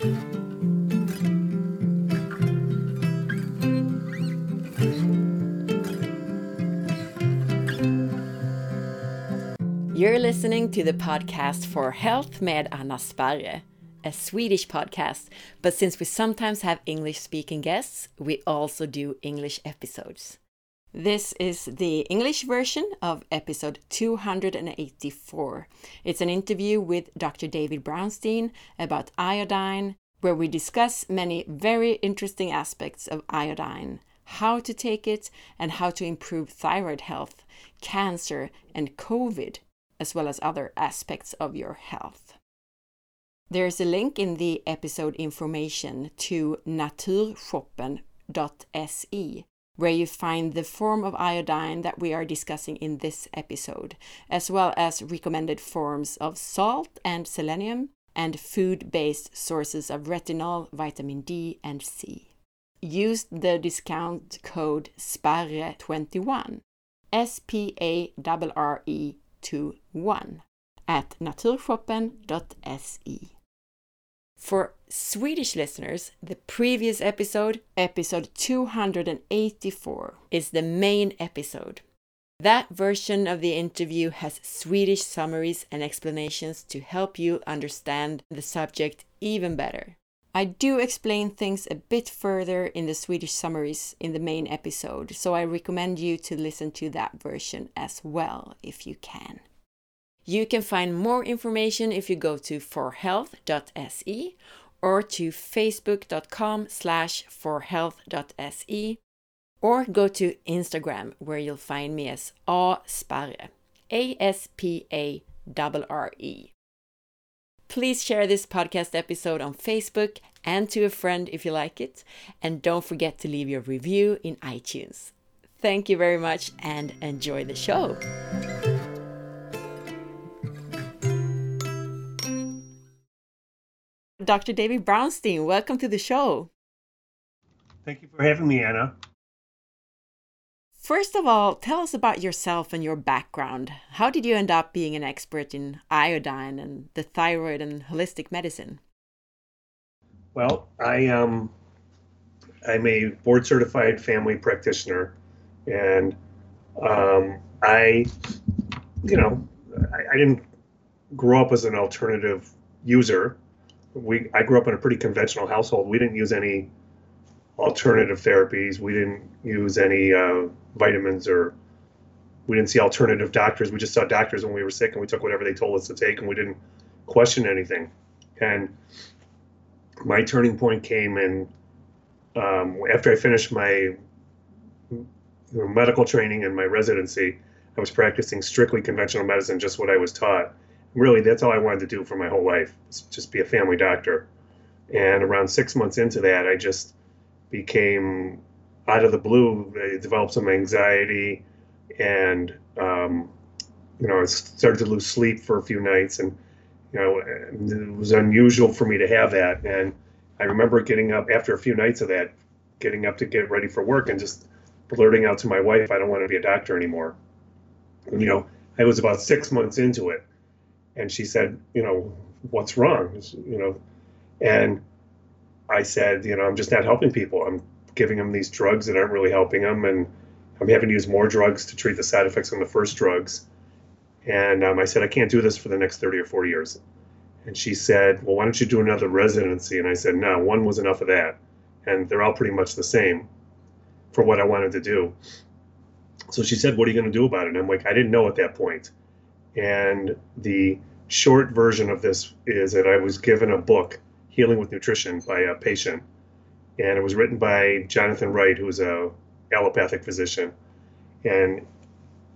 You're listening to the podcast for Health med Anna Sparre, a Swedish podcast, but since we sometimes have English speaking guests, we also do English episodes. This is the English version of episode 284. It's an interview with Dr. David Brownstein about iodine, where we discuss many very interesting aspects of iodine how to take it, and how to improve thyroid health, cancer, and COVID as well as other aspects of your health. There's a link in the episode information to naturshoppen.se where you find the form of iodine that we are discussing in this episode, as well as recommended forms of salt and selenium and food based sources of retinol, vitamin D, and C. Use the discount code SPARRE21, S P A R R E 1 at naturshoppen.se. For Swedish listeners, the previous episode, episode 284, is the main episode. That version of the interview has Swedish summaries and explanations to help you understand the subject even better. I do explain things a bit further in the Swedish summaries in the main episode, so I recommend you to listen to that version as well if you can. You can find more information if you go to forhealth.se or to facebook.com slash forhealth.se or go to Instagram where you'll find me as A Sparre, A-S-P-A-R-R-E. Please share this podcast episode on Facebook and to a friend if you like it. And don't forget to leave your review in iTunes. Thank you very much and enjoy the show. Dr. David Brownstein, welcome to the show. Thank you for having me, Anna. First of all, tell us about yourself and your background. How did you end up being an expert in iodine and the thyroid and holistic medicine? Well, I um, I'm a board certified family practitioner, and um, I, you know, I, I didn't grow up as an alternative user we I grew up in a pretty conventional household. We didn't use any alternative therapies. We didn't use any uh, vitamins or we didn't see alternative doctors. We just saw doctors when we were sick and we took whatever they told us to take and we didn't question anything. And my turning point came in um, after I finished my medical training and my residency. I was practicing strictly conventional medicine, just what I was taught really that's all I wanted to do for my whole life, just be a family doctor. And around six months into that, I just became out of the blue. I developed some anxiety, and um, you know, I started to lose sleep for a few nights, and you know, it was unusual for me to have that. And I remember getting up after a few nights of that, getting up to get ready for work, and just blurting out to my wife, "I don't want to be a doctor anymore." And, you know, I was about six months into it, and she said, you know, what's wrong? You know, and I said, you know, I'm just not helping people. I'm giving them these drugs that aren't really helping them, and I'm having to use more drugs to treat the side effects on the first drugs. And um, I said, I can't do this for the next 30 or 40 years. And she said, Well, why don't you do another residency? And I said, No, one was enough of that. And they're all pretty much the same for what I wanted to do. So she said, What are you going to do about it? And I'm like, I didn't know at that point. And the short version of this is that I was given a book, Healing with Nutrition, by a patient. And it was written by Jonathan Wright, who's a allopathic physician. And,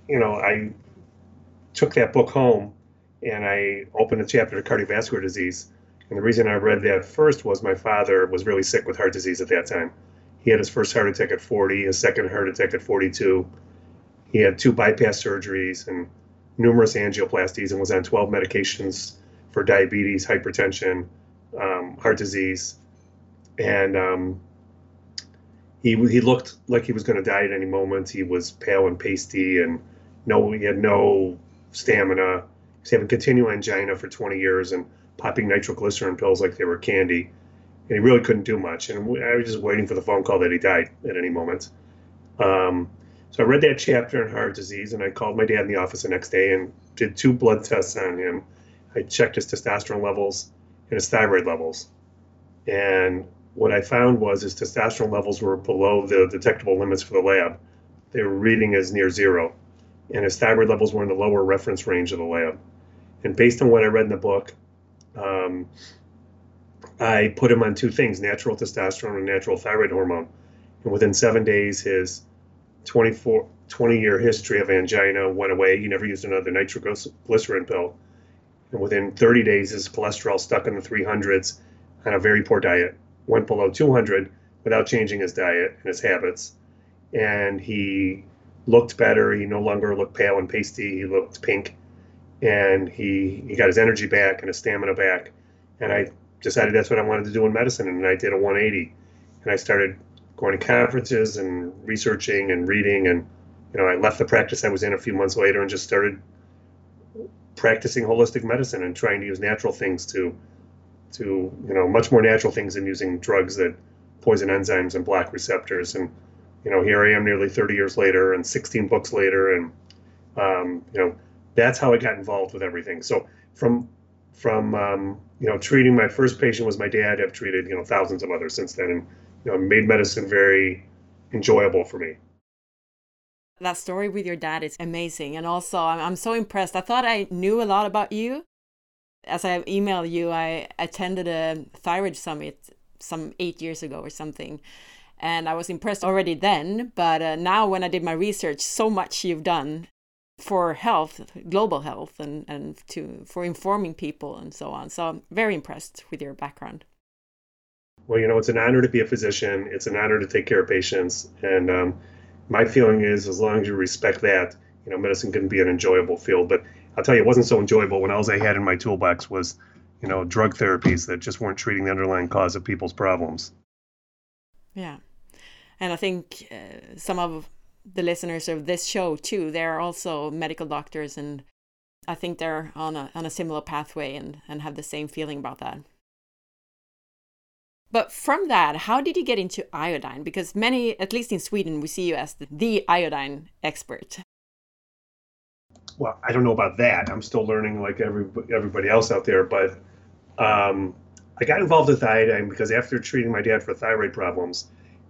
you know, I took that book home and I opened a chapter to cardiovascular disease. And the reason I read that first was my father was really sick with heart disease at that time. He had his first heart attack at 40, his second heart attack at 42. He had two bypass surgeries and numerous angioplasties and was on 12 medications for diabetes, hypertension, um, heart disease, and um, he he looked like he was going to die at any moment. He was pale and pasty, and no, he had no stamina. He was having continual angina for 20 years and popping nitroglycerin pills like they were candy. and he really couldn't do much. And I was just waiting for the phone call that he died at any moment. Um, so I read that chapter on heart disease, and I called my dad in the office the next day and did two blood tests on him. I checked his testosterone levels and his thyroid levels. And what I found was his testosterone levels were below the detectable limits for the lab. They were reading as near zero, and his thyroid levels were in the lower reference range of the lab. And based on what I read in the book, um, I put him on two things natural testosterone and natural thyroid hormone. And within seven days, his 24, 20 year history of angina went away. He never used another nitroglycerin pill. And within 30 days, his cholesterol stuck in the 300s on a very poor diet, went below 200 without changing his diet and his habits. And he looked better. He no longer looked pale and pasty. He looked pink. And he, he got his energy back and his stamina back. And I decided that's what I wanted to do in medicine. And I did a 180. And I started going to conferences and researching and reading. And, you know, I left the practice I was in a few months later and just started practicing holistic medicine and trying to use natural things to, to, you know, much more natural things than using drugs that poison enzymes and block receptors. And, you know, here I am nearly 30 years later and 16 books later. And, um, you know, that's how I got involved with everything. So from, from, um, you know, treating my first patient was my dad. I've treated, you know, thousands of others since then. And, you know, made medicine very enjoyable for me. That story with your dad is amazing. And also, I'm, so impressed. I thought I knew a lot about you. As I emailed you, I attended a thyroid summit some eight years ago or something. And I was impressed already then. But uh, now, when I did my research, so much you've done for health, global health, and, and to for informing people and so on. So I'm very impressed with your background well, you know, it's an honor to be a physician. It's an honor to take care of patients. And um, my feeling is, as long as you respect that, you know, medicine can be an enjoyable field. But I'll tell you, it wasn't so enjoyable when all I had in my toolbox was, you know, drug therapies that just weren't treating the underlying cause of people's problems. Yeah. And I think uh, some of the listeners of this show, too, they're also medical doctors. And I think they're on a, on a similar pathway and, and have the same feeling about that. But from that, how did you get into iodine? Because many, at least in Sweden, we see you as the, the iodine expert. Well, I don't know about that. I'm still learning like every, everybody else out there. But um, I got involved with iodine because after treating my dad for thyroid problems,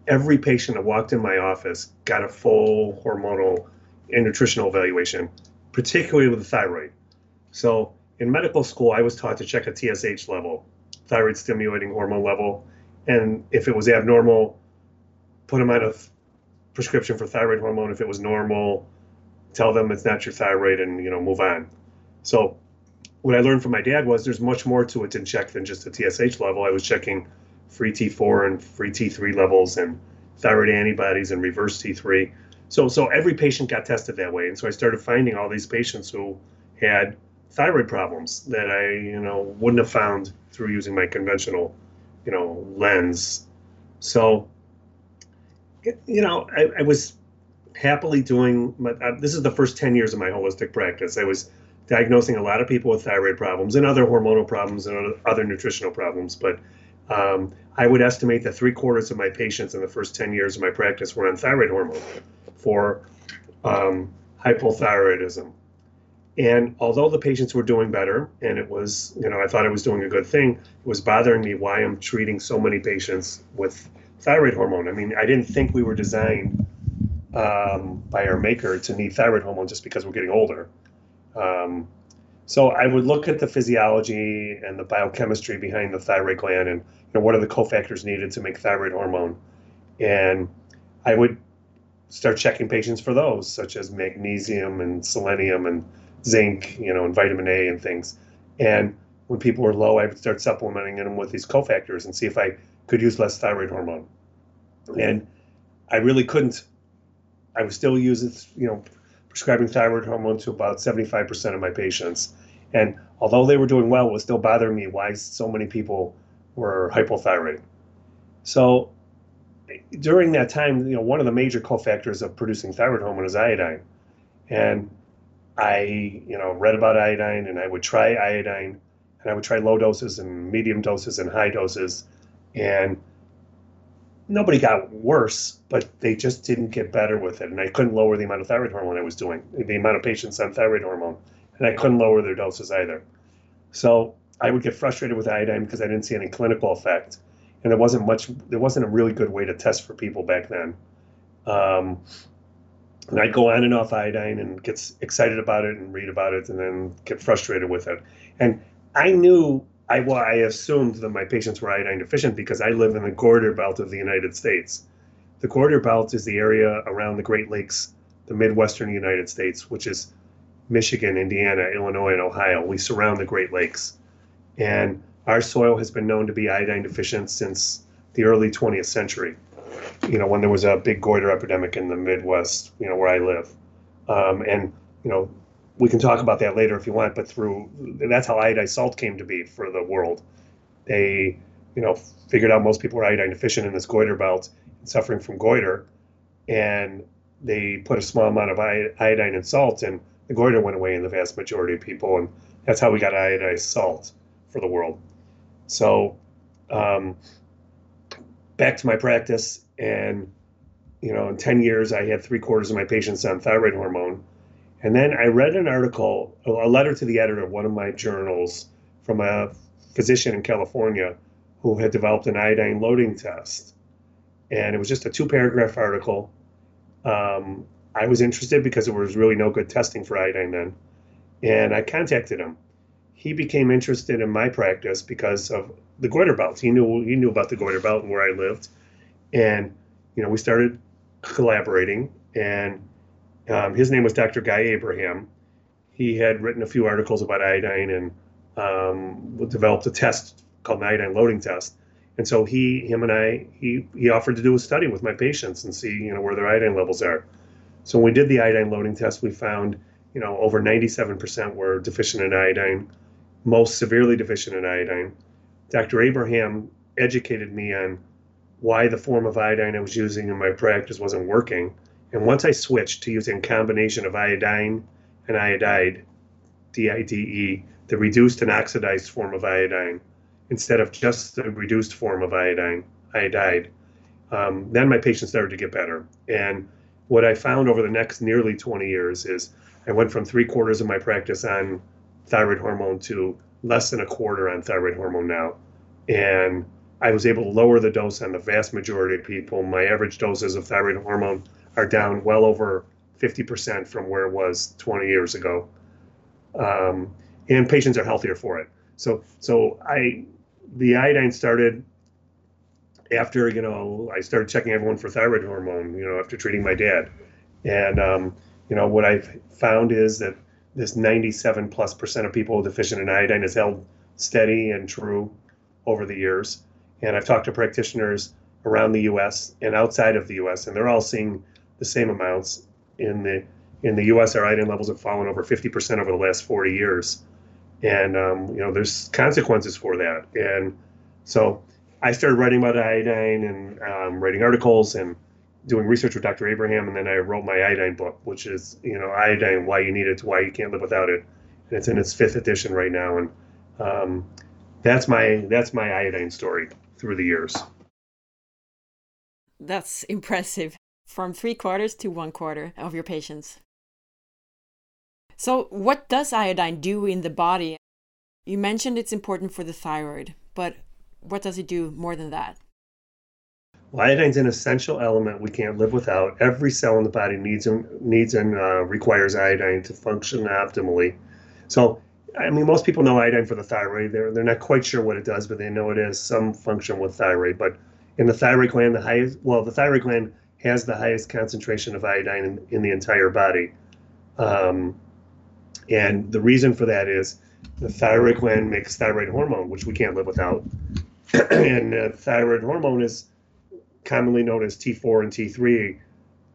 every patient that walked in my office got a full hormonal and nutritional evaluation, particularly with the thyroid. So in medical school, I was taught to check a TSH level, thyroid stimulating hormone level, and if it was abnormal, put them on a prescription for thyroid hormone. If it was normal, tell them it's not your thyroid and you know move on. So what I learned from my dad was there's much more to it to check than just a TSH level. I was checking free T4 and free T3 levels and thyroid antibodies and reverse T3. So so every patient got tested that way, and so I started finding all these patients who had thyroid problems that I you know wouldn't have found through using my conventional you know lens. So you know I, I was happily doing my, uh, this is the first 10 years of my holistic practice. I was diagnosing a lot of people with thyroid problems and other hormonal problems and other nutritional problems but um, i would estimate that three quarters of my patients in the first 10 years of my practice were on thyroid hormone for um, hypothyroidism and although the patients were doing better, and it was, you know, I thought I was doing a good thing, it was bothering me why I'm treating so many patients with thyroid hormone. I mean, I didn't think we were designed um, by our maker to need thyroid hormone just because we're getting older. Um, so I would look at the physiology and the biochemistry behind the thyroid gland, and you know, what are the cofactors needed to make thyroid hormone, and I would start checking patients for those, such as magnesium and selenium and zinc, you know, and vitamin A and things. And when people were low, I would start supplementing them with these cofactors and see if I could use less thyroid hormone. And I really couldn't. I was still using, you know, prescribing thyroid hormone to about 75% of my patients. And although they were doing well, it was still bothering me why so many people were hypothyroid. So during that time, you know, one of the major cofactors of producing thyroid hormone is iodine. And I, you know, read about iodine and I would try iodine and I would try low doses and medium doses and high doses. And nobody got worse, but they just didn't get better with it. And I couldn't lower the amount of thyroid hormone I was doing, the amount of patients on thyroid hormone. And I couldn't lower their doses either. So I would get frustrated with iodine because I didn't see any clinical effect. And there wasn't much, there wasn't a really good way to test for people back then. Um, and I'd go on and off iodine and get excited about it and read about it and then get frustrated with it. And I knew I, well, I assumed that my patients were iodine deficient because I live in the Goiter Belt of the United States. The Goiter Belt is the area around the Great Lakes, the Midwestern United States, which is Michigan, Indiana, Illinois, and Ohio. We surround the Great Lakes. And our soil has been known to be iodine deficient since the early 20th century. You know, when there was a big goiter epidemic in the Midwest, you know, where I live. Um, and, you know, we can talk about that later if you want, but through that's how iodized salt came to be for the world. They, you know, figured out most people were iodine deficient in this goiter belt suffering from goiter, and they put a small amount of iodine and salt, and the goiter went away in the vast majority of people, and that's how we got iodized salt for the world. So, um, back to my practice, and you know, in 10 years, I had three quarters of my patients on thyroid hormone and then I read an article, a letter to the editor of one of my journals from a physician in California who had developed an iodine loading test. And it was just a two paragraph article. Um, I was interested because there was really no good testing for iodine then. And I contacted him. He became interested in my practice because of the goiter belt. He knew he knew about the goiter belt and where I lived. And you know, we started collaborating and um, his name was Dr. Guy Abraham. He had written a few articles about iodine and um, developed a test called iodine loading test. And so he, him, and I, he he offered to do a study with my patients and see you know where their iodine levels are. So when we did the iodine loading test, we found you know over 97% were deficient in iodine, most severely deficient in iodine. Dr. Abraham educated me on why the form of iodine I was using in my practice wasn't working and once I switched to using a combination of iodine and iodide, DIDE, the reduced and oxidized form of iodine, instead of just the reduced form of iodine, iodide, um, then my patients started to get better. And what I found over the next nearly 20 years is I went from three quarters of my practice on thyroid hormone to less than a quarter on thyroid hormone now. And I was able to lower the dose on the vast majority of people. My average doses of thyroid hormone are down well over 50% from where it was 20 years ago. Um, and patients are healthier for it. So, so I, the iodine started after, you know, I started checking everyone for thyroid hormone, you know, after treating my dad. And, um, you know, what I've found is that this 97 plus percent of people deficient in iodine has held steady and true over the years. And I've talked to practitioners around the U.S. and outside of the U.S., and they're all seeing the same amounts. In the in the U.S., our iodine levels have fallen over 50% over the last 40 years, and um, you know there's consequences for that. And so I started writing about iodine and um, writing articles and doing research with Dr. Abraham, and then I wrote my iodine book, which is you know iodine, why you need it, why you can't live without it, and it's in its fifth edition right now. And um, that's my that's my iodine story through the years. That's impressive from three quarters to one quarter of your patients. So, what does iodine do in the body? You mentioned it's important for the thyroid, but what does it do more than that? Well, iodine's an essential element we can't live without. Every cell in the body needs and needs and uh, requires iodine to function optimally. So, I mean, most people know iodine for the thyroid. They're they're not quite sure what it does, but they know it has some function with thyroid. But in the thyroid gland, the highest well, the thyroid gland has the highest concentration of iodine in, in the entire body. Um, and the reason for that is the thyroid gland makes thyroid hormone, which we can't live without. and uh, thyroid hormone is commonly known as T4 and T3.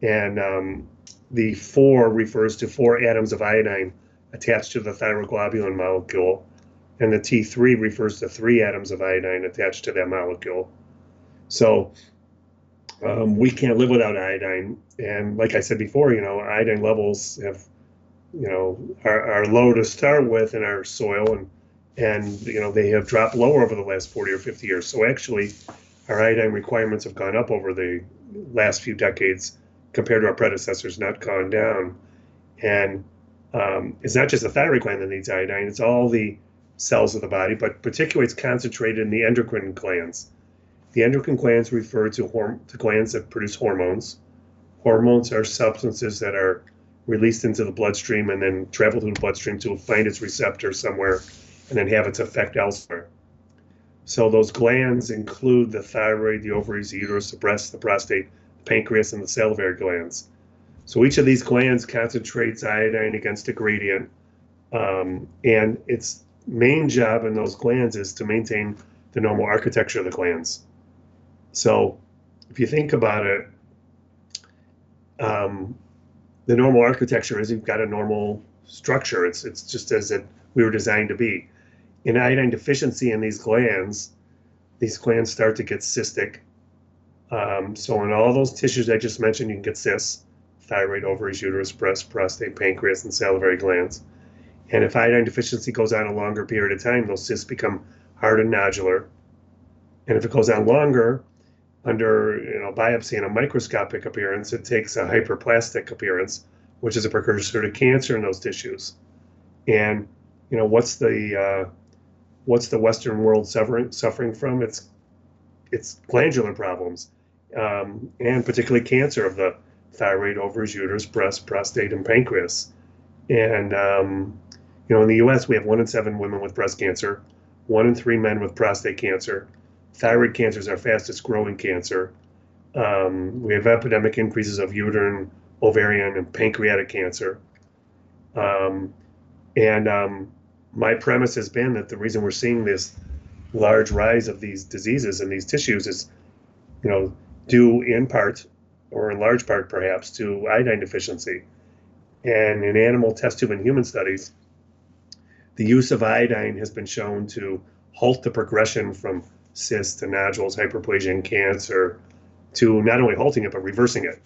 And um, the 4 refers to four atoms of iodine attached to the thyroglobulin molecule. And the T3 refers to three atoms of iodine attached to that molecule. So um, we can't live without iodine. And like I said before, you know, iodine levels have, you know, are, are low to start with in our soil, and and you know they have dropped lower over the last 40 or 50 years. So actually, our iodine requirements have gone up over the last few decades compared to our predecessors, not gone down. And um, it's not just the thyroid gland that needs iodine, it's all the cells of the body, but particularly it's concentrated in the endocrine glands. The endocrine glands refer to, horm- to glands that produce hormones. Hormones are substances that are released into the bloodstream and then travel through the bloodstream to find its receptor somewhere and then have its effect elsewhere. So those glands include the thyroid, the ovaries, the uterus, the breast, the prostate, the pancreas, and the salivary glands. So each of these glands concentrates iodine against a gradient, um, and its main job in those glands is to maintain the normal architecture of the glands. So if you think about it, um, the normal architecture is you've got a normal structure. It's it's just as it we were designed to be. In iodine deficiency in these glands, these glands start to get cystic. Um, so in all those tissues I just mentioned, you can get cysts thyroid, ovaries, uterus, breast, prostate, pancreas, and salivary glands. And if iodine deficiency goes on a longer period of time, those cysts become hard and nodular. And if it goes on longer, under you know biopsy and a microscopic appearance, it takes a hyperplastic appearance, which is a precursor to cancer in those tissues. And you know what's the uh, what's the Western world suffering suffering from? It's it's glandular problems, um, and particularly cancer of the thyroid, ovaries, uterus, breast, prostate, and pancreas. And, um, you know, in the US, we have one in seven women with breast cancer, one in three men with prostate cancer. Thyroid cancer is our fastest growing cancer. Um, we have epidemic increases of uterine, ovarian, and pancreatic cancer. Um, and um, my premise has been that the reason we're seeing this large rise of these diseases in these tissues is, you know, due in part or in large part perhaps, to iodine deficiency. And in animal test tube and human studies, the use of iodine has been shown to halt the progression from cysts to nodules, hyperplasia, and cancer, to not only halting it but reversing it.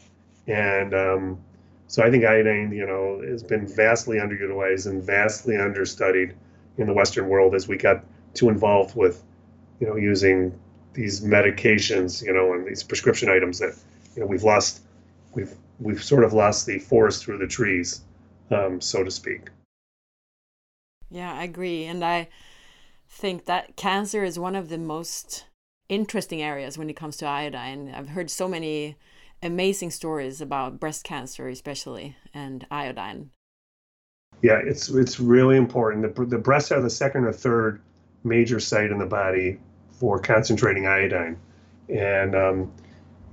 And um, so I think iodine, you know, has been vastly underutilized and vastly understudied in the Western world as we got too involved with, you know, using these medications, you know, and these prescription items that you know we've lost we've we've sort of lost the forest through the trees, um, so to speak. Yeah, I agree, and I think that cancer is one of the most interesting areas when it comes to iodine. I've heard so many amazing stories about breast cancer, especially, and iodine. Yeah, it's it's really important. The, the breasts are the second or third major site in the body for concentrating iodine, and um,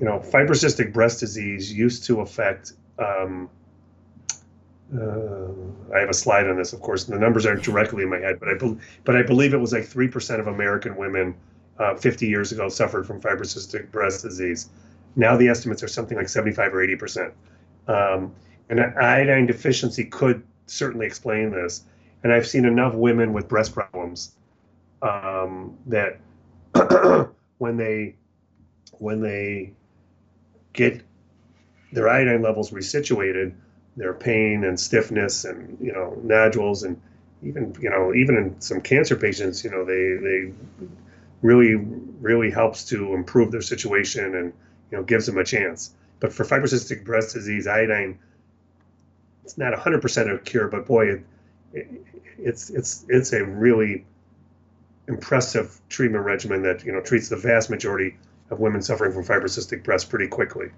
you know, fibrocystic breast disease used to affect. Um, uh, I have a slide on this, of course. And the numbers aren't directly in my head, but I be, but I believe it was like three percent of American women uh, 50 years ago suffered from fibrocystic breast disease. Now the estimates are something like 75 or 80 percent. Um, and iodine deficiency could certainly explain this. And I've seen enough women with breast problems um, that when they when they get their iodine levels resituated, their pain and stiffness and you know nodules and even you know even in some cancer patients, you know they they really really helps to improve their situation and you know gives them a chance. But for fibrocystic breast disease, iodine it's not 100% a cure, but boy, it, it, it's it's it's a really impressive treatment regimen that you know treats the vast majority of women suffering from fibrocystic breast pretty quickly.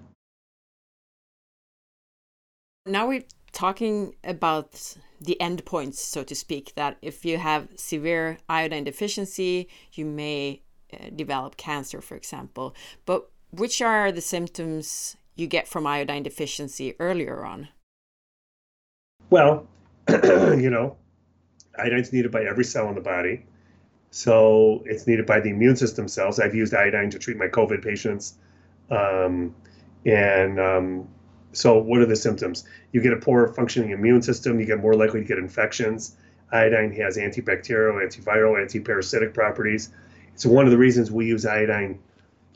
Now we're talking about the endpoints, so to speak, that if you have severe iodine deficiency, you may uh, develop cancer, for example. But which are the symptoms you get from iodine deficiency earlier on? Well, you know, iodine is needed by every cell in the body. So it's needed by the immune system cells. I've used iodine to treat my COVID patients. Um, and um, so, what are the symptoms? You get a poor functioning immune system, you get more likely to get infections. Iodine has antibacterial, antiviral, antiparasitic properties. It's one of the reasons we use iodine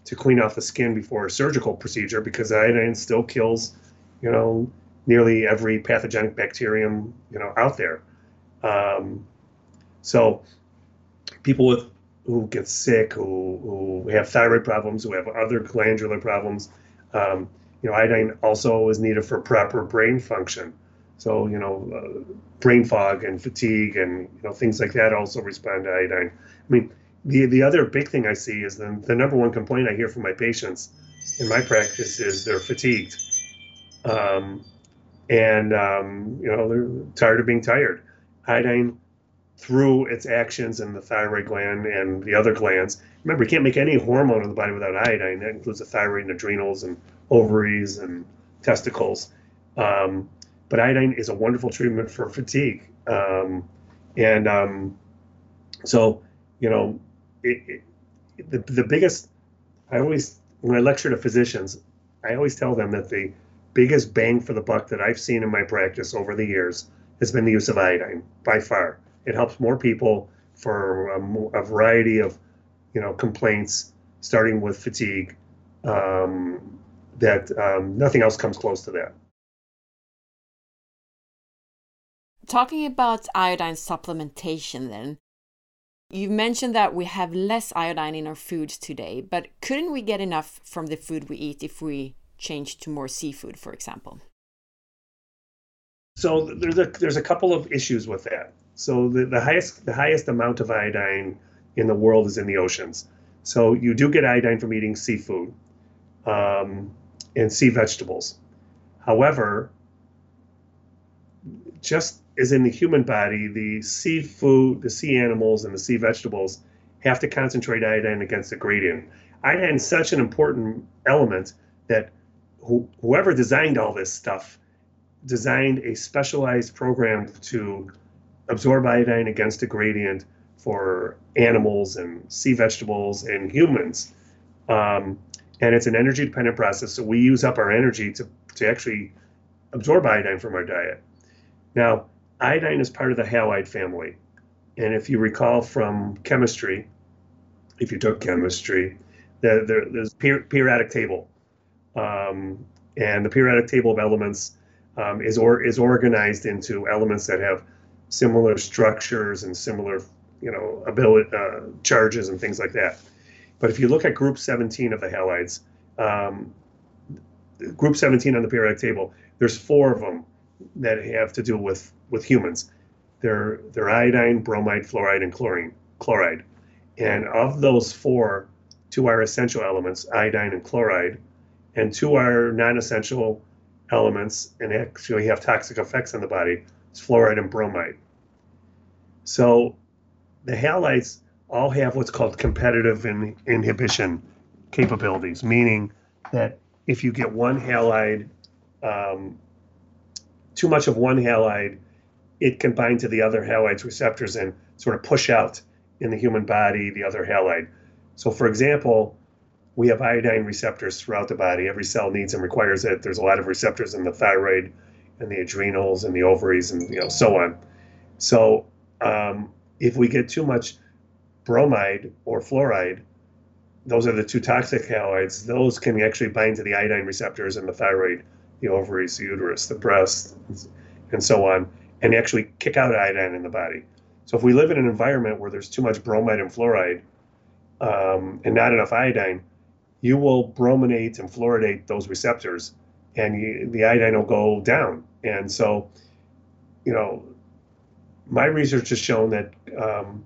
to clean off the skin before a surgical procedure because iodine still kills, you know, nearly every pathogenic bacterium, you know, out there. Um, so people with who get sick, who, who have thyroid problems, who have other glandular problems. Um, you know, iodine also is needed for proper brain function. So, you know, uh, brain fog and fatigue and, you know, things like that also respond to iodine. I mean, the, the other big thing I see is the, the number one complaint I hear from my patients in my practice is they're fatigued. Um, and, um, you know, they're tired of being tired. Iodine, through its actions in the thyroid gland and the other glands, remember, you can't make any hormone in the body without iodine. That includes the thyroid and adrenals and ovaries and testicles. Um, but iodine is a wonderful treatment for fatigue. Um, and um, so, you know, it, it, the, the biggest, I always, when I lecture to physicians, I always tell them that the biggest bang for the buck that I've seen in my practice over the years has been the use of iodine by far. It helps more people for a, a variety of, you know, complaints, starting with fatigue, um, that um, nothing else comes close to that. Talking about iodine supplementation, then, you mentioned that we have less iodine in our foods today, but couldn't we get enough from the food we eat if we change to more seafood, for example? So there's a there's a couple of issues with that. So the, the highest the highest amount of iodine in the world is in the oceans. So you do get iodine from eating seafood um, and sea vegetables. However, just as in the human body, the seafood, the sea animals, and the sea vegetables have to concentrate iodine against the gradient. Iodine is such an important element that wh- whoever designed all this stuff designed a specialized program to absorb iodine against a gradient for animals and sea vegetables and humans. Um, and it's an energy dependent process. So we use up our energy to, to actually absorb iodine from our diet. Now, iodine is part of the halide family. And if you recall from chemistry, if you took chemistry, the, the, there's per, periodic table. Um, and the periodic table of elements um, is, or, is organized into elements that have similar structures and similar you know ability uh, charges and things like that. But if you look at group 17 of the halides, um, group 17 on the periodic table, there's four of them that have to do with with humans. They're they're iodine, bromide, fluoride, and chlorine chloride. And of those four, two are essential elements, iodine and chloride, and two are non-essential elements and actually have toxic effects on the body. It's fluoride and bromide. So the halides all have what's called competitive in, inhibition capabilities, meaning that if you get one halide um, too much of one halide, it can bind to the other halide's receptors and sort of push out in the human body the other halide. So, for example, we have iodine receptors throughout the body. Every cell needs and requires it. There's a lot of receptors in the thyroid and the adrenals and the ovaries and you know so on. So, um, if we get too much bromide or fluoride, those are the two toxic halides. Those can actually bind to the iodine receptors in the thyroid the ovaries, the uterus, the breast, and so on, and actually kick out iodine in the body. So if we live in an environment where there's too much bromide and fluoride um, and not enough iodine, you will brominate and fluoridate those receptors, and you, the iodine will go down. And so, you know, my research has shown that um,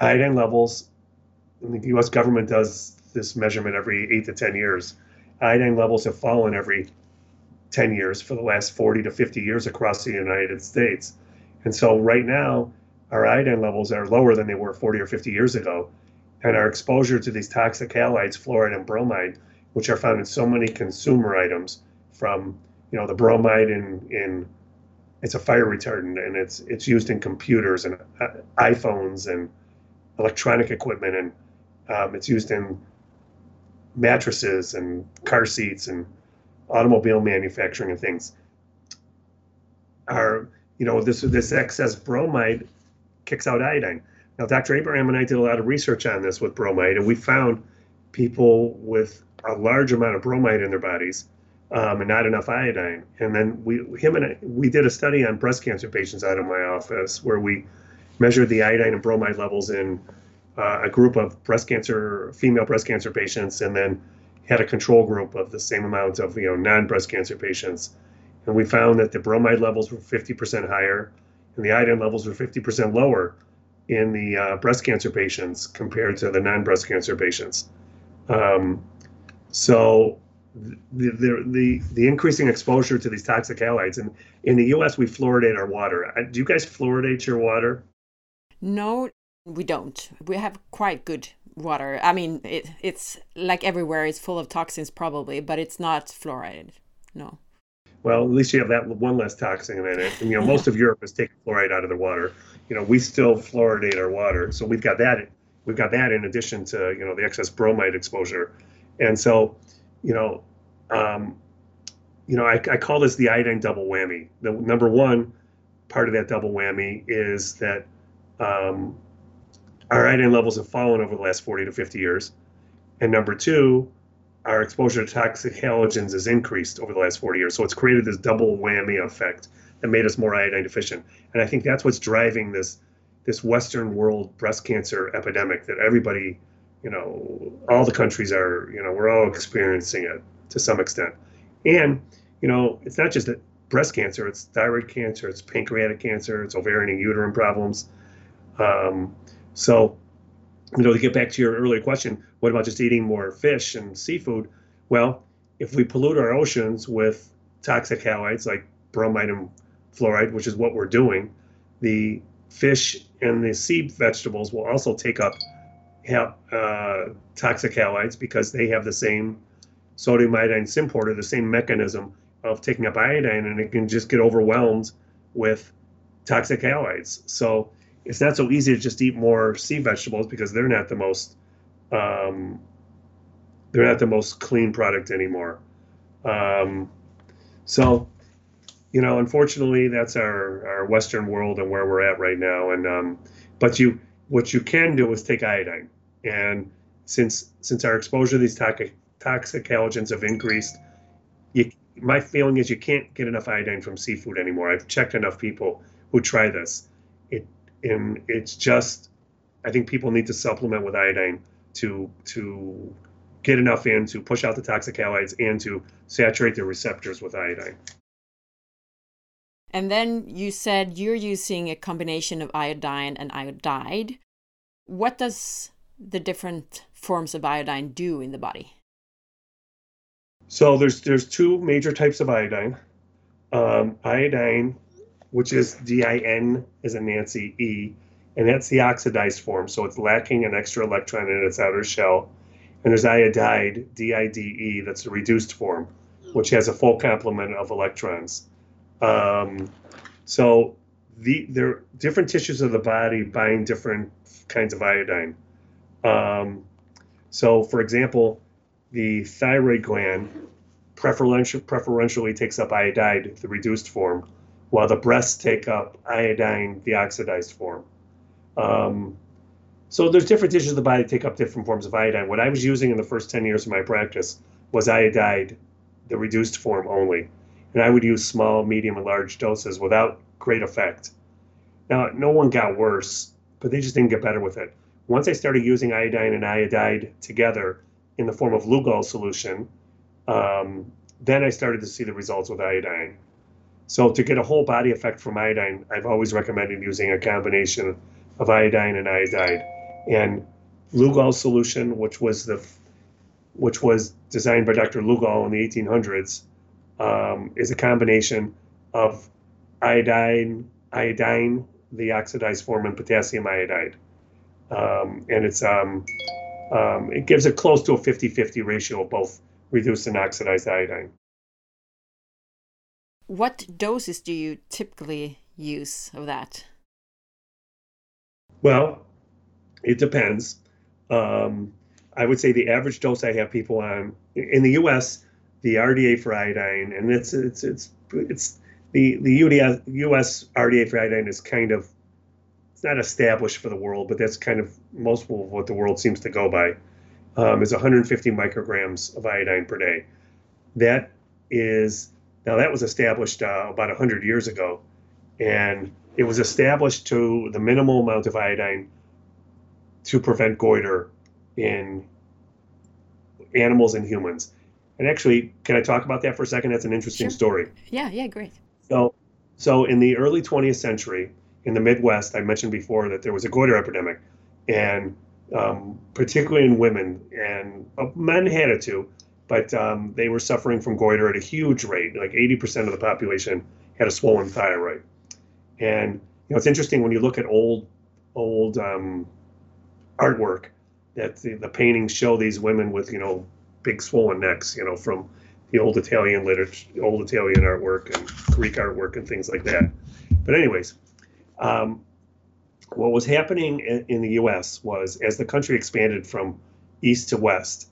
iodine levels, the U.S. government does this measurement every eight to ten years. Iodine levels have fallen every 10 years for the last 40 to 50 years across the United States. And so right now, our iodine levels are lower than they were 40 or 50 years ago. And our exposure to these toxic halides, fluoride and bromide, which are found in so many consumer items from, you know, the bromide in, in it's a fire retardant and it's it's used in computers and uh, iPhones and electronic equipment and um, it's used in mattresses and car seats and automobile manufacturing and things. Are you know this this excess bromide kicks out iodine. Now dr abraham and i did a lot of research on this with bromide and we found people with a large amount of bromide in their bodies um, and not enough iodine and then we him and I, we did a study on breast cancer patients out of my office where we measured the iodine and bromide levels in uh, a group of breast cancer, female breast cancer patients, and then had a control group of the same amount of you know non-breast cancer patients, and we found that the bromide levels were 50% higher, and the iodine levels were 50% lower in the uh, breast cancer patients compared to the non-breast cancer patients. Um, so the, the, the the increasing exposure to these toxic halides, and in the U.S. we fluoridate our water. Uh, do you guys fluoridate your water? No, we don't. We have quite good water. I mean, it, it's like everywhere. It's full of toxins, probably, but it's not fluoride. No. Well, at least you have that one less toxin in it. And, you know, most of Europe has taken fluoride out of the water. You know, we still fluoridate our water, so we've got that. We've got that in addition to you know the excess bromide exposure, and so, you know, um, you know, I, I call this the iodine double whammy. The number one part of that double whammy is that um, our iodine levels have fallen over the last 40 to 50 years. And number two, our exposure to toxic halogens has increased over the last 40 years. So it's created this double whammy effect that made us more iodine deficient. And I think that's what's driving this this Western world breast cancer epidemic that everybody, you know, all the countries are, you know, we're all experiencing it to some extent. And, you know, it's not just that breast cancer, it's thyroid cancer, it's pancreatic cancer, it's ovarian and uterine problems. Um, so, you know, to get back to your earlier question, what about just eating more fish and seafood? Well, if we pollute our oceans with toxic halides like bromide and fluoride, which is what we're doing, the fish and the sea vegetables will also take up uh, toxic halides because they have the same sodium iodine symporter, the same mechanism of taking up iodine, and it can just get overwhelmed with toxic halides. So it's not so easy to just eat more sea vegetables because they're not the most um, they're not the most clean product anymore. Um, so, you know, unfortunately, that's our, our Western world and where we're at right now. And um, but you, what you can do is take iodine, and since since our exposure to these toxic toxic halogens have increased, you, my feeling is you can't get enough iodine from seafood anymore. I've checked enough people who try this and it's just I think people need to supplement with iodine to to get enough in to push out the toxic halides and to saturate their receptors with iodine. And then you said you're using a combination of iodine and iodide. What does the different forms of iodine do in the body? So there's there's two major types of iodine. Um, iodine which is DIN as a Nancy E, and that's the oxidized form. So it's lacking an extra electron in its outer shell. And there's iodide, DIDE, that's the reduced form, which has a full complement of electrons. Um, so the there different tissues of the body bind different kinds of iodine. Um, so, for example, the thyroid gland preferentially, preferentially takes up iodide, the reduced form, while the breasts take up iodine, the oxidized form. Um, so there's different tissues of the body take up different forms of iodine. What I was using in the first 10 years of my practice was iodide, the reduced form only. And I would use small, medium, and large doses without great effect. Now, no one got worse, but they just didn't get better with it. Once I started using iodine and iodide together in the form of Lugol solution, um, then I started to see the results with iodine. So to get a whole body effect from iodine, I've always recommended using a combination of iodine and iodide. And Lugol solution, which was the which was designed by Dr. Lugol in the 1800s, um, is a combination of iodine, iodine, the oxidized form, and potassium iodide. Um, and it's um, um it gives it close to a 50-50 ratio of both reduced and oxidized iodine. What doses do you typically use of that? Well, it depends. Um, I would say the average dose I have people on in the U.S. the RDA for iodine, and it's it's it's it's the the U.S. RDA for iodine is kind of it's not established for the world, but that's kind of most of what the world seems to go by. Um, is 150 micrograms of iodine per day. That is now, that was established uh, about 100 years ago, and it was established to the minimal amount of iodine to prevent goiter in animals and humans. And actually, can I talk about that for a second? That's an interesting Sure. story. Yeah, yeah, great. So, so in the early 20th century, in the Midwest, I mentioned before that there was a goiter epidemic, and um, particularly in women, and uh, men had it too, but um, they were suffering from goiter at a huge rate. Like 80% of the population had a swollen thyroid. And you know, it's interesting when you look at old, old um, artwork that the, the paintings show these women with you know big swollen necks, you know, from the old Italian literature, old Italian artwork and Greek artwork and things like that. But anyways, um, what was happening in, in the U.S. was as the country expanded from east to west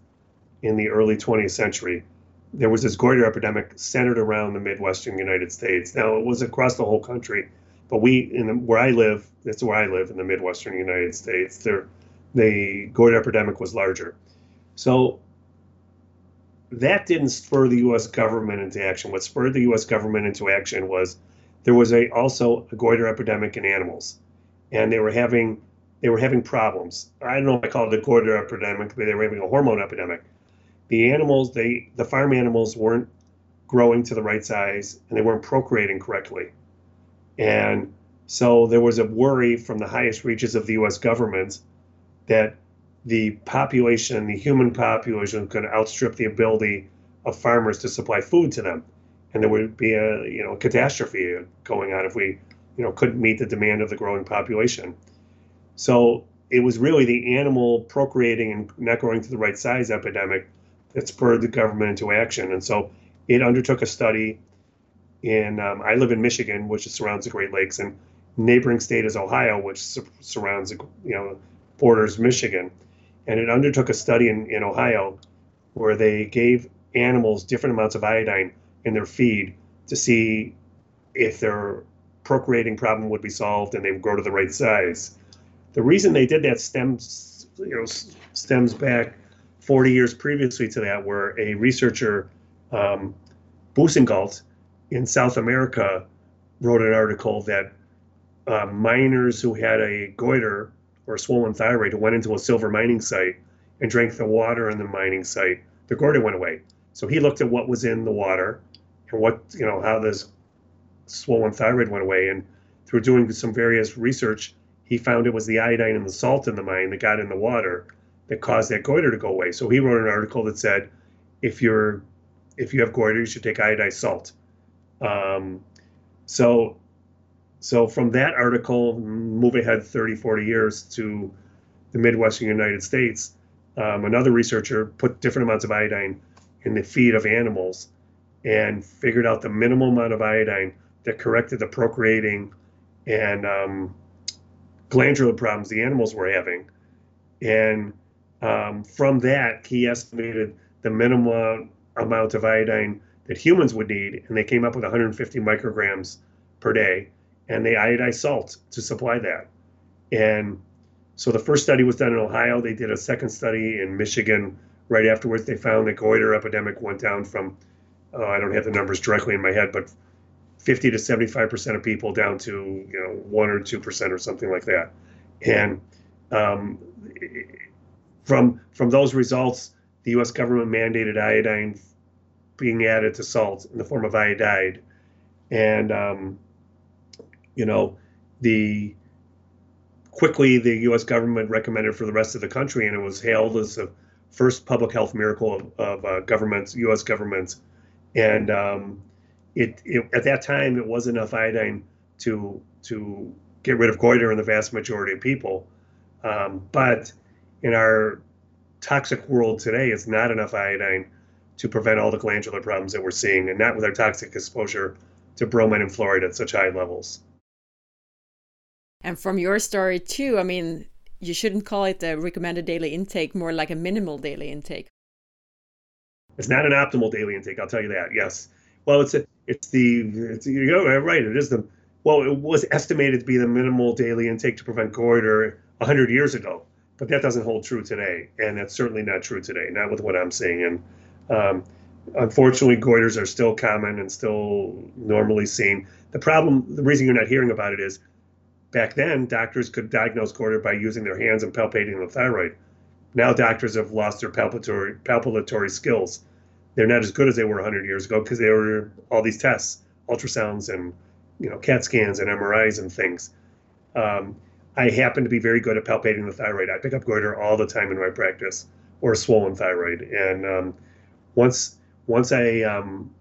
in the early 20th century, there was this goiter epidemic centered around the Midwestern United States. Now it was across the whole country, but we, in the, where I live, that's where I live in the Midwestern United States. There, the goiter epidemic was larger. So that didn't spur the U.S. government into action. What spurred the U.S. government into action was there was a also a goiter epidemic in animals, and they were having they were having problems. I don't know if I call it a goiter epidemic, but they were having a hormone epidemic. The animals, they the farm animals weren't growing to the right size, and they weren't procreating correctly, and so there was a worry from the highest reaches of the U.S. government that the population, the human population, could outstrip the ability of farmers to supply food to them, and there would be a you know catastrophe going on if we you know couldn't meet the demand of the growing population. So it was really the animal procreating and not growing to the right size epidemic that spurred the government into action, and so it undertook a study. In um, I live in Michigan, which surrounds the Great Lakes, and neighboring state is Ohio, which sur- surrounds you know borders Michigan and it undertook a study in, in Ohio where they gave animals different amounts of iodine in their feed to see if their procreating problem would be solved and they would grow to the right size. The reason they did that stems, you know, stems back 40 years previously to that, where a researcher, um, in South America, wrote an article that uh, miners who had a goiter or swollen thyroid who went into a silver mining site and drank the water in the mining site, the goiter went away. So he looked at what was in the water and what, you know, how this swollen thyroid went away. And through doing some various research, he found it was the iodine and the salt in the mine that got in the water that caused that goiter to go away. So he wrote an article that said, if you're if you have goiter, you should take iodized salt. Um, so so from that article, move ahead 30, 40 years to the Midwestern United States, um, another researcher put different amounts of iodine in the feed of animals and figured out the minimal amount of iodine that corrected the procreating and um, glandular problems the animals were having. And um, from that, he estimated the minimum amount of iodine that humans would need, and they came up with 150 micrograms per day and they iodized salt to supply that. And so the first study was done in Ohio. They did a second study in Michigan right afterwards. They found the goiter epidemic went down from, uh, I don't have the numbers directly in my head, but 50 to 75% of people down to, you know, one or 2% or something like that. And um, from, from those results, the US government mandated iodine being added to salt in the form of iodide. And um, you know, the quickly the U.S. government recommended for the rest of the country, and it was hailed as the first public health miracle of, of uh, governments, U.S. governments. And um, it, it, at that time it was enough iodine to to get rid of goiter in the vast majority of people. Um, but in our toxic world today, it's not enough iodine to prevent all the glandular problems that we're seeing, and not with our toxic exposure to bromine and fluoride at such high levels. And from your story too, I mean, you shouldn't call it a recommended daily intake, more like a minimal daily intake. It's not an optimal daily intake, I'll tell you that. Yes. Well, it's a, it's the it's you go right. It is the well, it was estimated to be the minimal daily intake to prevent goiter 100 years ago, but that doesn't hold true today, and that's certainly not true today. Not with what I'm seeing. And um, unfortunately, goiters are still common and still normally seen. The problem, the reason you're not hearing about it is back then, doctors could diagnose goiter by using their hands and palpating the thyroid. Now doctors have lost their palpatory palpatory skills. They're not as good as they were 100 years ago because they were all these tests, ultrasounds and you know CAT scans and MRIs and things. Um, I happen to be very good at palpating the thyroid. I pick up goiter all the time in my practice, or swollen thyroid. And um, once once I um,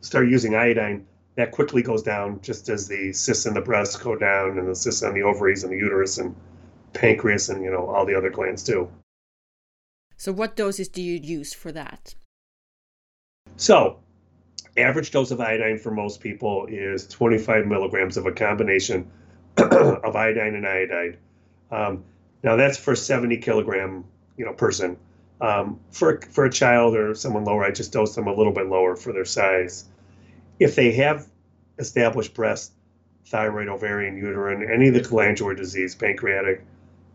start using iodine, that quickly goes down, just as the cysts in the breast go down, and the cysts on the ovaries and the uterus and pancreas and you know all the other glands too. So, what doses do you use for that? So, average dose of iodine for most people is 25 milligrams of a combination of iodine and iodide. Um, now, that's for 70 kilogram you know person. Um, for for a child or someone lower, I just dose them a little bit lower for their size. If they have established breast, thyroid, ovarian, uterine, any of the glandular disease, pancreatic,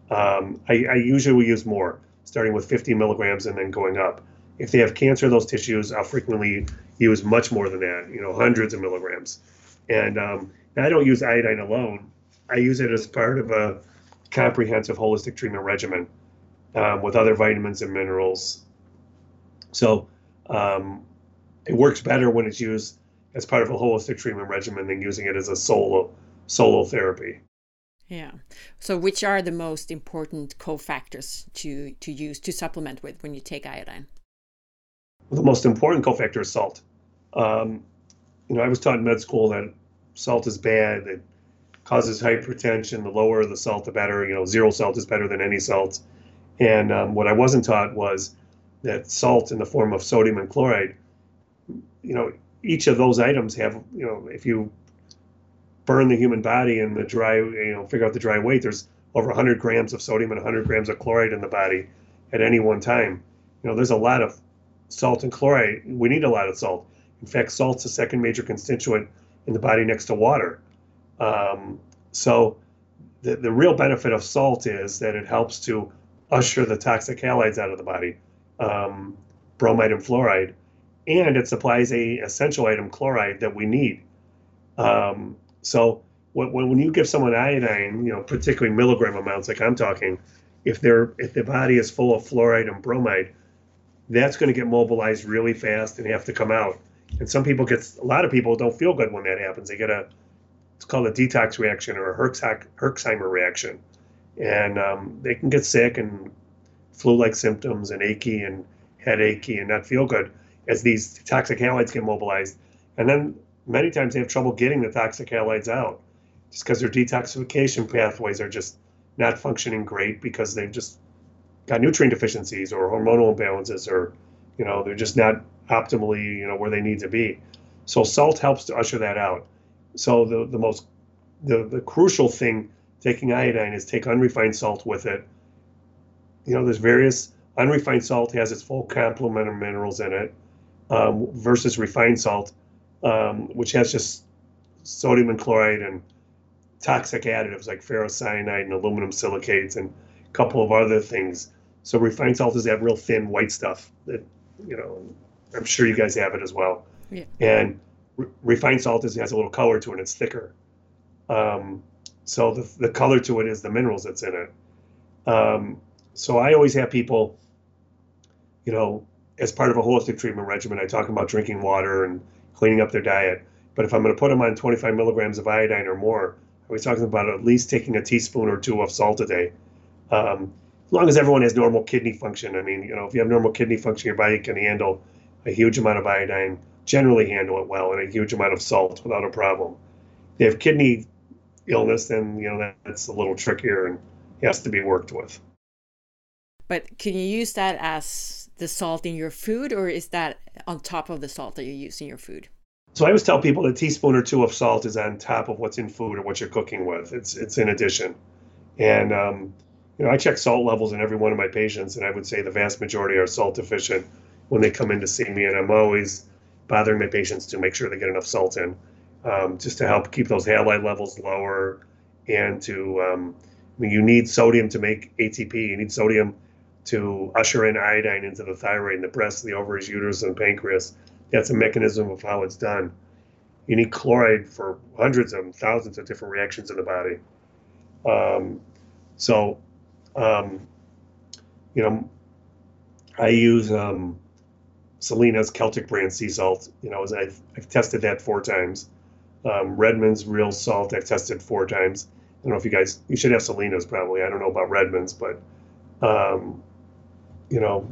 um, I, I, usually use more, starting with 50 milligrams and then going up. If they have cancer those tissues, I'll frequently use much more than that, you know, hundreds of milligrams. And um, I don't use iodine alone. I use it as part of a comprehensive holistic treatment regimen um, with other vitamins and minerals. So um, it works better when it's used as part of a holistic treatment regimen than using it as a solo solo therapy. Yeah. So, which are the most important cofactors to to use to supplement with when you take iodine? Well, the most important cofactor is salt. Um, you know, I was taught in med school that salt is bad. It causes hypertension. The lower the salt, the better. You know, zero salt is better than any salt. And um, what I wasn't taught was that salt in the form of sodium and chloride. You know, each of those items have. You know, if you burn the human body and the dry, you know, figure out the dry weight, there's over 100 grams of sodium and 100 grams of chloride in the body at any one time. You know, there's a lot of salt and chloride. We need a lot of salt. In fact, salt's the second major constituent in the body next to water. Um, so, the, the real benefit of salt is that it helps to usher the toxic halides out of the body, um, bromide and fluoride, and it supplies a essential item chloride that we need. Um, so when, when you give someone iodine, you know, particularly milligram amounts like I'm talking, if they're if their body is full of fluoride and bromide, that's going to get mobilized really fast and have to come out. And some people get a lot of people don't feel good when that happens. They get a it's called a detox reaction or a Herxheimer reaction, and um, they can get sick and flu-like symptoms and achy and headachy and not feel good as these toxic halides get mobilized. And then many times they have trouble getting the toxic halides out just because their detoxification pathways are just not functioning great because they've just got nutrient deficiencies or hormonal imbalances or you know they're just not optimally you know where they need to be. So salt helps to usher that out. So the, the most the, the crucial thing taking iodine is take unrefined salt with it. You know there's various unrefined salt has its full complement of minerals in it um, versus refined salt um, which has just sodium and chloride and toxic additives like ferrocyanide and aluminum silicates and a couple of other things. So refined salt is that real thin white stuff that, you know, I'm sure you guys have it as well. Yeah. And re- refined salt is, has a little color to it. And it's thicker. Um, so the, the color to it is the minerals that's in it. Um, so I always have people, you know, as part of a holistic treatment regimen, I talk about drinking water and cleaning up their diet. But if I'm going to put them on 25 milligrams of iodine or more, are we talking about at least taking a teaspoon or two of salt a day? Um, as long as everyone has normal kidney function. I mean, you know, if you have normal kidney function, your body can handle a huge amount of iodine, generally handle it well, and a huge amount of salt without a problem. If you have kidney illness, then you know that's a little trickier and has to be worked with. But can you use that as the salt in your food, or is that on top of the salt that you use in your food? So I always tell people a teaspoon or two of salt is on top of what's in food or what you're cooking with. It's it's in addition, and um, you know I check salt levels in every one of my patients, and I would say the vast majority are salt deficient when they come in to see me, and I'm always bothering my patients to make sure they get enough salt in, um, just to help keep those halide levels lower, and to um, I mean you need sodium to make ATP. You need sodium to usher in iodine into the thyroid and the breast, the ovaries, uterus, and pancreas. That's a mechanism of how it's done. You need chloride for hundreds and thousands of different reactions in the body. Um, so, um, you know, I use um, Selina's Celtic brand sea salt. You know, I've, I've tested that four times. Um, Redmond's real salt I've tested four times. I don't know if you guys you should have Selina's probably. I don't know about Redmond's, but um, you know,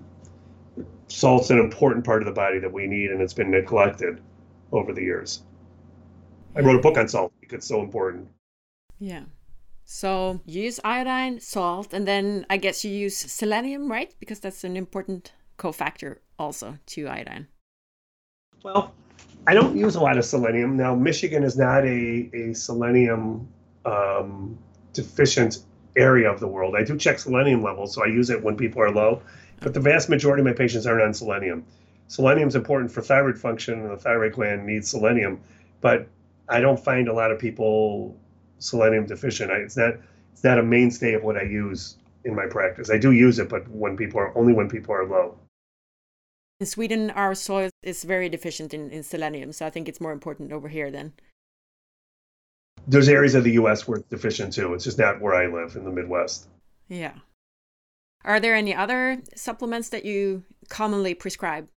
salt's an important part of the body that we need, and it's been neglected over the years. I wrote a book on salt because it's so important. Yeah. So you use iodine, salt, and then I guess you use selenium, right? Because that's an important cofactor also to iodine. Well, I don't use a lot of selenium. Now, Michigan is not a, a selenium um, deficient area of the world. I do check selenium levels, so I use it when people are low, but the vast majority of my patients aren't on selenium. Selenium is important for thyroid function, and the thyroid gland needs selenium, but I don't find a lot of people selenium deficient. I, it's not it's not a mainstay of what I use in my practice. I do use it, but when people are only when people are low. In Sweden, our soil is very deficient in, in selenium, so I think it's more important over here then. There's areas of the U.S. where it's deficient too. It's just not where I live in the Midwest. Yeah. Are there any other supplements that you commonly prescribe?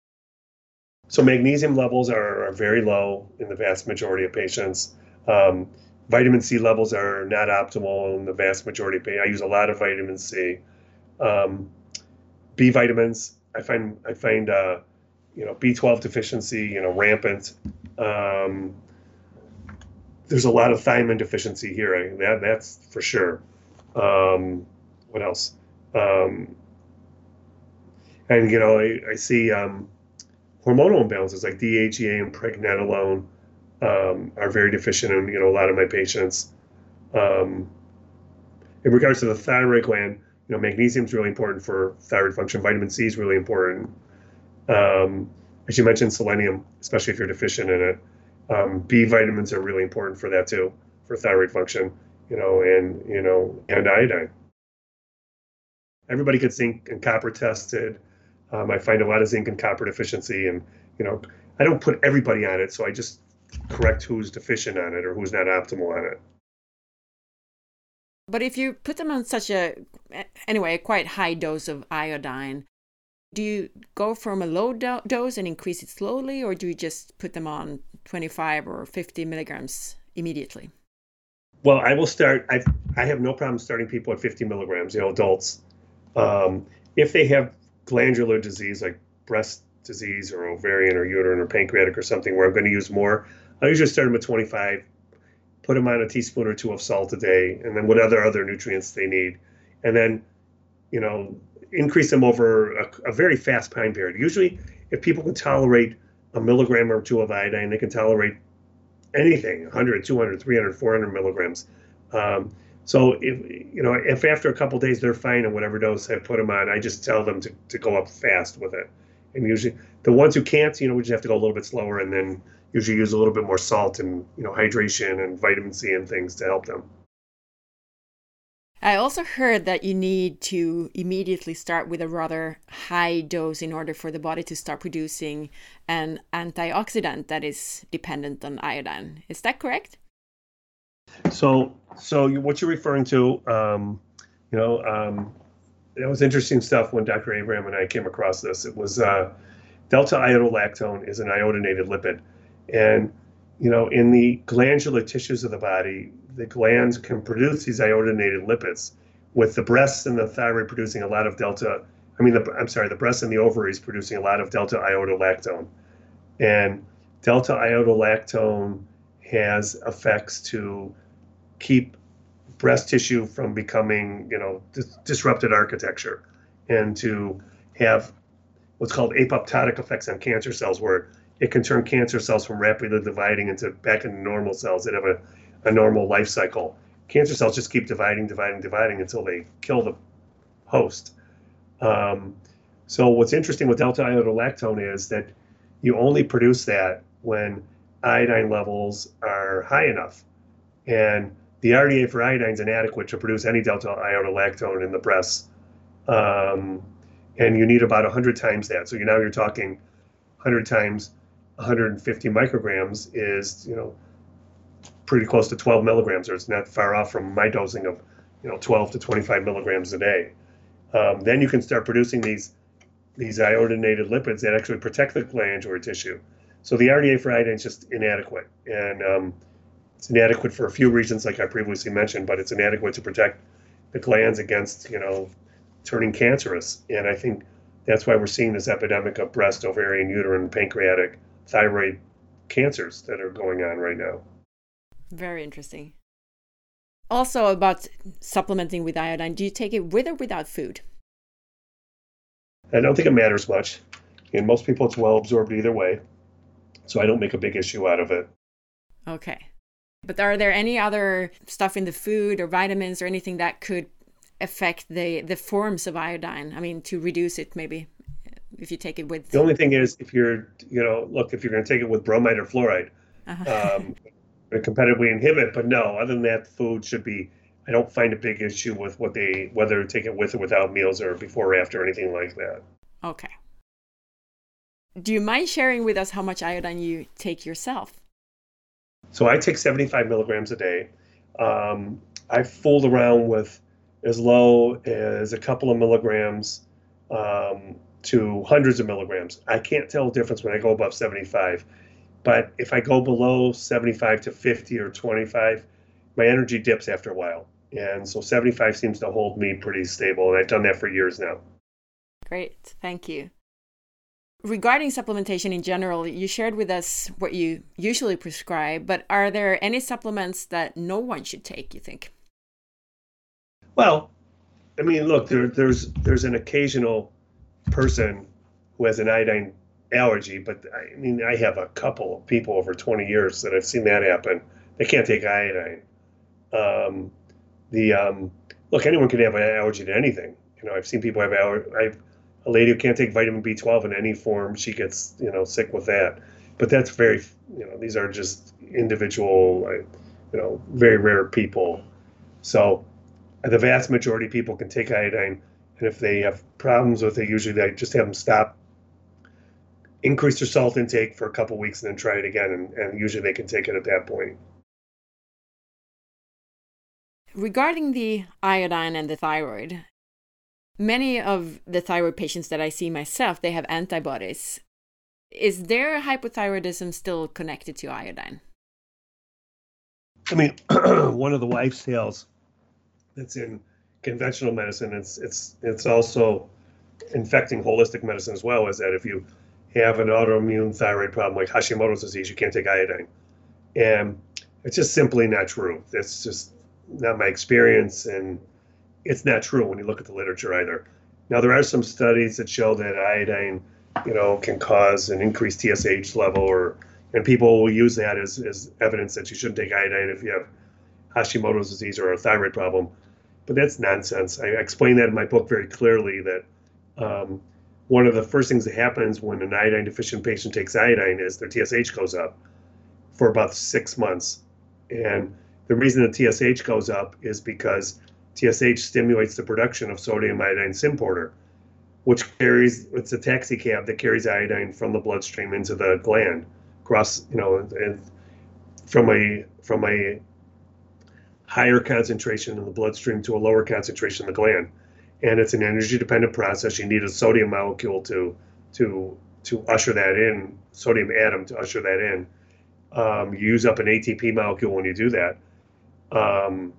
So magnesium levels are, are very low in the vast majority of patients. Um, vitamin C levels are not optimal in the vast majority of patients. I use a lot of vitamin C. Um, B vitamins, I find I find uh, you know B12 deficiency, you know, rampant. Um, there's a lot of thiamine deficiency here. I, that that's for sure. Um, what else? Um, and you know, I, I see um, hormonal imbalances like DHEA and pregnenolone um, are very deficient in you know a lot of my patients. Um, in regards to the thyroid gland, you know magnesium is really important for thyroid function. Vitamin C is really important. Um, as you mentioned, selenium, especially if you're deficient in it. Um, B vitamins are really important for that too, for thyroid function. You know, and you know, and iodine. Everybody gets zinc and copper tested. Um, I find a lot of zinc and copper deficiency, and you know, I don't put everybody on it, so I just correct who's deficient on it or who's not optimal on it. But if you put them on such a, anyway, a quite high dose of iodine, do you go from a low do- dose and increase it slowly, or do you just put them on 25 or 50 milligrams immediately? Well, I will start. I I have no problem starting people at 50 milligrams. You know, adults, um, if they have glandular disease like breast disease or ovarian or uterine or pancreatic or something where I'm going to use more, I usually start them at 25, put them on a teaspoon or two of salt a day, and then what other other nutrients they need, and then, you know, increase them over a, a very fast time period. Usually, if people can tolerate a milligram or two of iodine, they can tolerate anything 100 200 300 400 milligrams um, so if you know if after a couple days they're fine on whatever dose i put them on i just tell them to, to go up fast with it and usually the ones who can't, you know, we just have to go a little bit slower and then usually use a little bit more salt and, you know, hydration and vitamin C and things to help them. I also heard that you need to immediately start with a rather high dose in order for the body to start producing an antioxidant that is dependent on iodine. Is that correct? So, so what you're referring to, um, you know, um, it was interesting stuff when Dr. Abraham and I came across this. It was uh, delta iodolactone is an iodinated lipid, and you know in the glandular tissues of the body, the glands can produce these iodinated lipids, with the breasts and the thyroid producing a lot of delta. I mean, the, I'm sorry, the breasts and the ovaries producing a lot of delta iodolactone, and delta iodolactone has effects to keep breast tissue from becoming, you know, dis- disrupted architecture and to have what's called apoptotic effects on cancer cells, where it can turn cancer cells from rapidly dividing into back into normal cells that have a, a normal life cycle. Cancer cells just keep dividing, dividing, dividing until they kill the host. Um, so what's interesting with delta iodolactone is that you only produce that when iodine levels are high enough. And the RDA for iodine is inadequate to produce any delta iodolactone in the breast. Um, and you need about 100 times that. So you, now you're talking 100 times 150 micrograms is, you know, pretty close to 12 milligrams, or it's not far off from my dosing of, you know, 12 to 25 milligrams a day. Um, then you can start producing these these iodinated lipids that actually protect the glandular tissue. So the RDA for iodine is just inadequate, and um, it's inadequate for a few reasons, like I previously mentioned, but it's inadequate to protect the glands against, you know, turning cancerous. And I think that's why we're seeing this epidemic of breast, ovarian, uterine, pancreatic, thyroid cancers that are going on right now. Very interesting. Also, about supplementing with iodine, do you take it with or without food? I don't think it matters much. In most people, it's well absorbed either way. So I don't make a big issue out of it. Okay. But are there any other stuff in the food or vitamins or anything that could affect the the forms of iodine? I mean, to reduce it maybe if you take it with. The only thing is, if you're, you know, look, if you're going to take it with bromide or fluoride, uh-huh. um, competitively inhibit. But no, other than that, food should be. I don't find a big issue with what they whether to take it with or without meals or before or after anything like that. Okay. Do you mind sharing with us how much iodine you take yourself? So I take 75 milligrams a day. Um, I fooled around with as low as a couple of milligrams um, to hundreds of milligrams. I can't tell the difference when I go above 75. But if I go below 75 to 50 or 25, my energy dips after a while. And so 75 seems to hold me pretty stable. And I've done that for years now. Great. Thank you. Regarding supplementation in general, you shared with us what you usually prescribe, but are there any supplements that no one should take, you think? Well, I mean, look, there, there's there's an occasional person who has an iodine allergy, but I mean, I have a couple of people over 20 years that I've seen that happen. They can't take iodine. Um, the um, look, anyone can have an allergy to anything. You know, I've seen people have allergy. I've a lady who can't take vitamin B12 in any form, she gets you know sick with that. But that's very you know these are just individual you know very rare people. So uh, the vast majority of people can take iodine, and if they have problems with it, usually they just have them stop, increase their salt intake for a couple weeks, and then try it again, and, and usually they can take it at that point. Regarding the iodine and the thyroid, Many of the thyroid patients that I see myself, they have antibodies. Is their hypothyroidism still connected to iodine? I mean, one of the life tales that's in conventional medicine, it's it's it's also infecting holistic medicine as well, is that if you have an autoimmune thyroid problem like Hashimoto's disease, you can't take iodine. And it's just simply not true. That's just not my experience and it's not true when you look at the literature either. Now there are some studies that show that iodine, you know, can cause an increased TSH level, or and people will use that as, as evidence that you shouldn't take iodine if you have Hashimoto's disease or a thyroid problem. But that's nonsense. I explain that in my book very clearly that um, one of the first things that happens when an iodine deficient patient takes iodine is their TSH goes up for about six months. And the reason the TSH goes up is because TSH stimulates the production of sodium iodide symporter, which carries it's a taxi cab that carries iodine from the bloodstream into the gland, across you know, and from a from a higher concentration in the bloodstream to a lower concentration in the gland. And it's an energy dependent process. You need a sodium molecule to to to usher that in, sodium atom to usher that in. Um, you use up an ATP molecule when you do that. Um,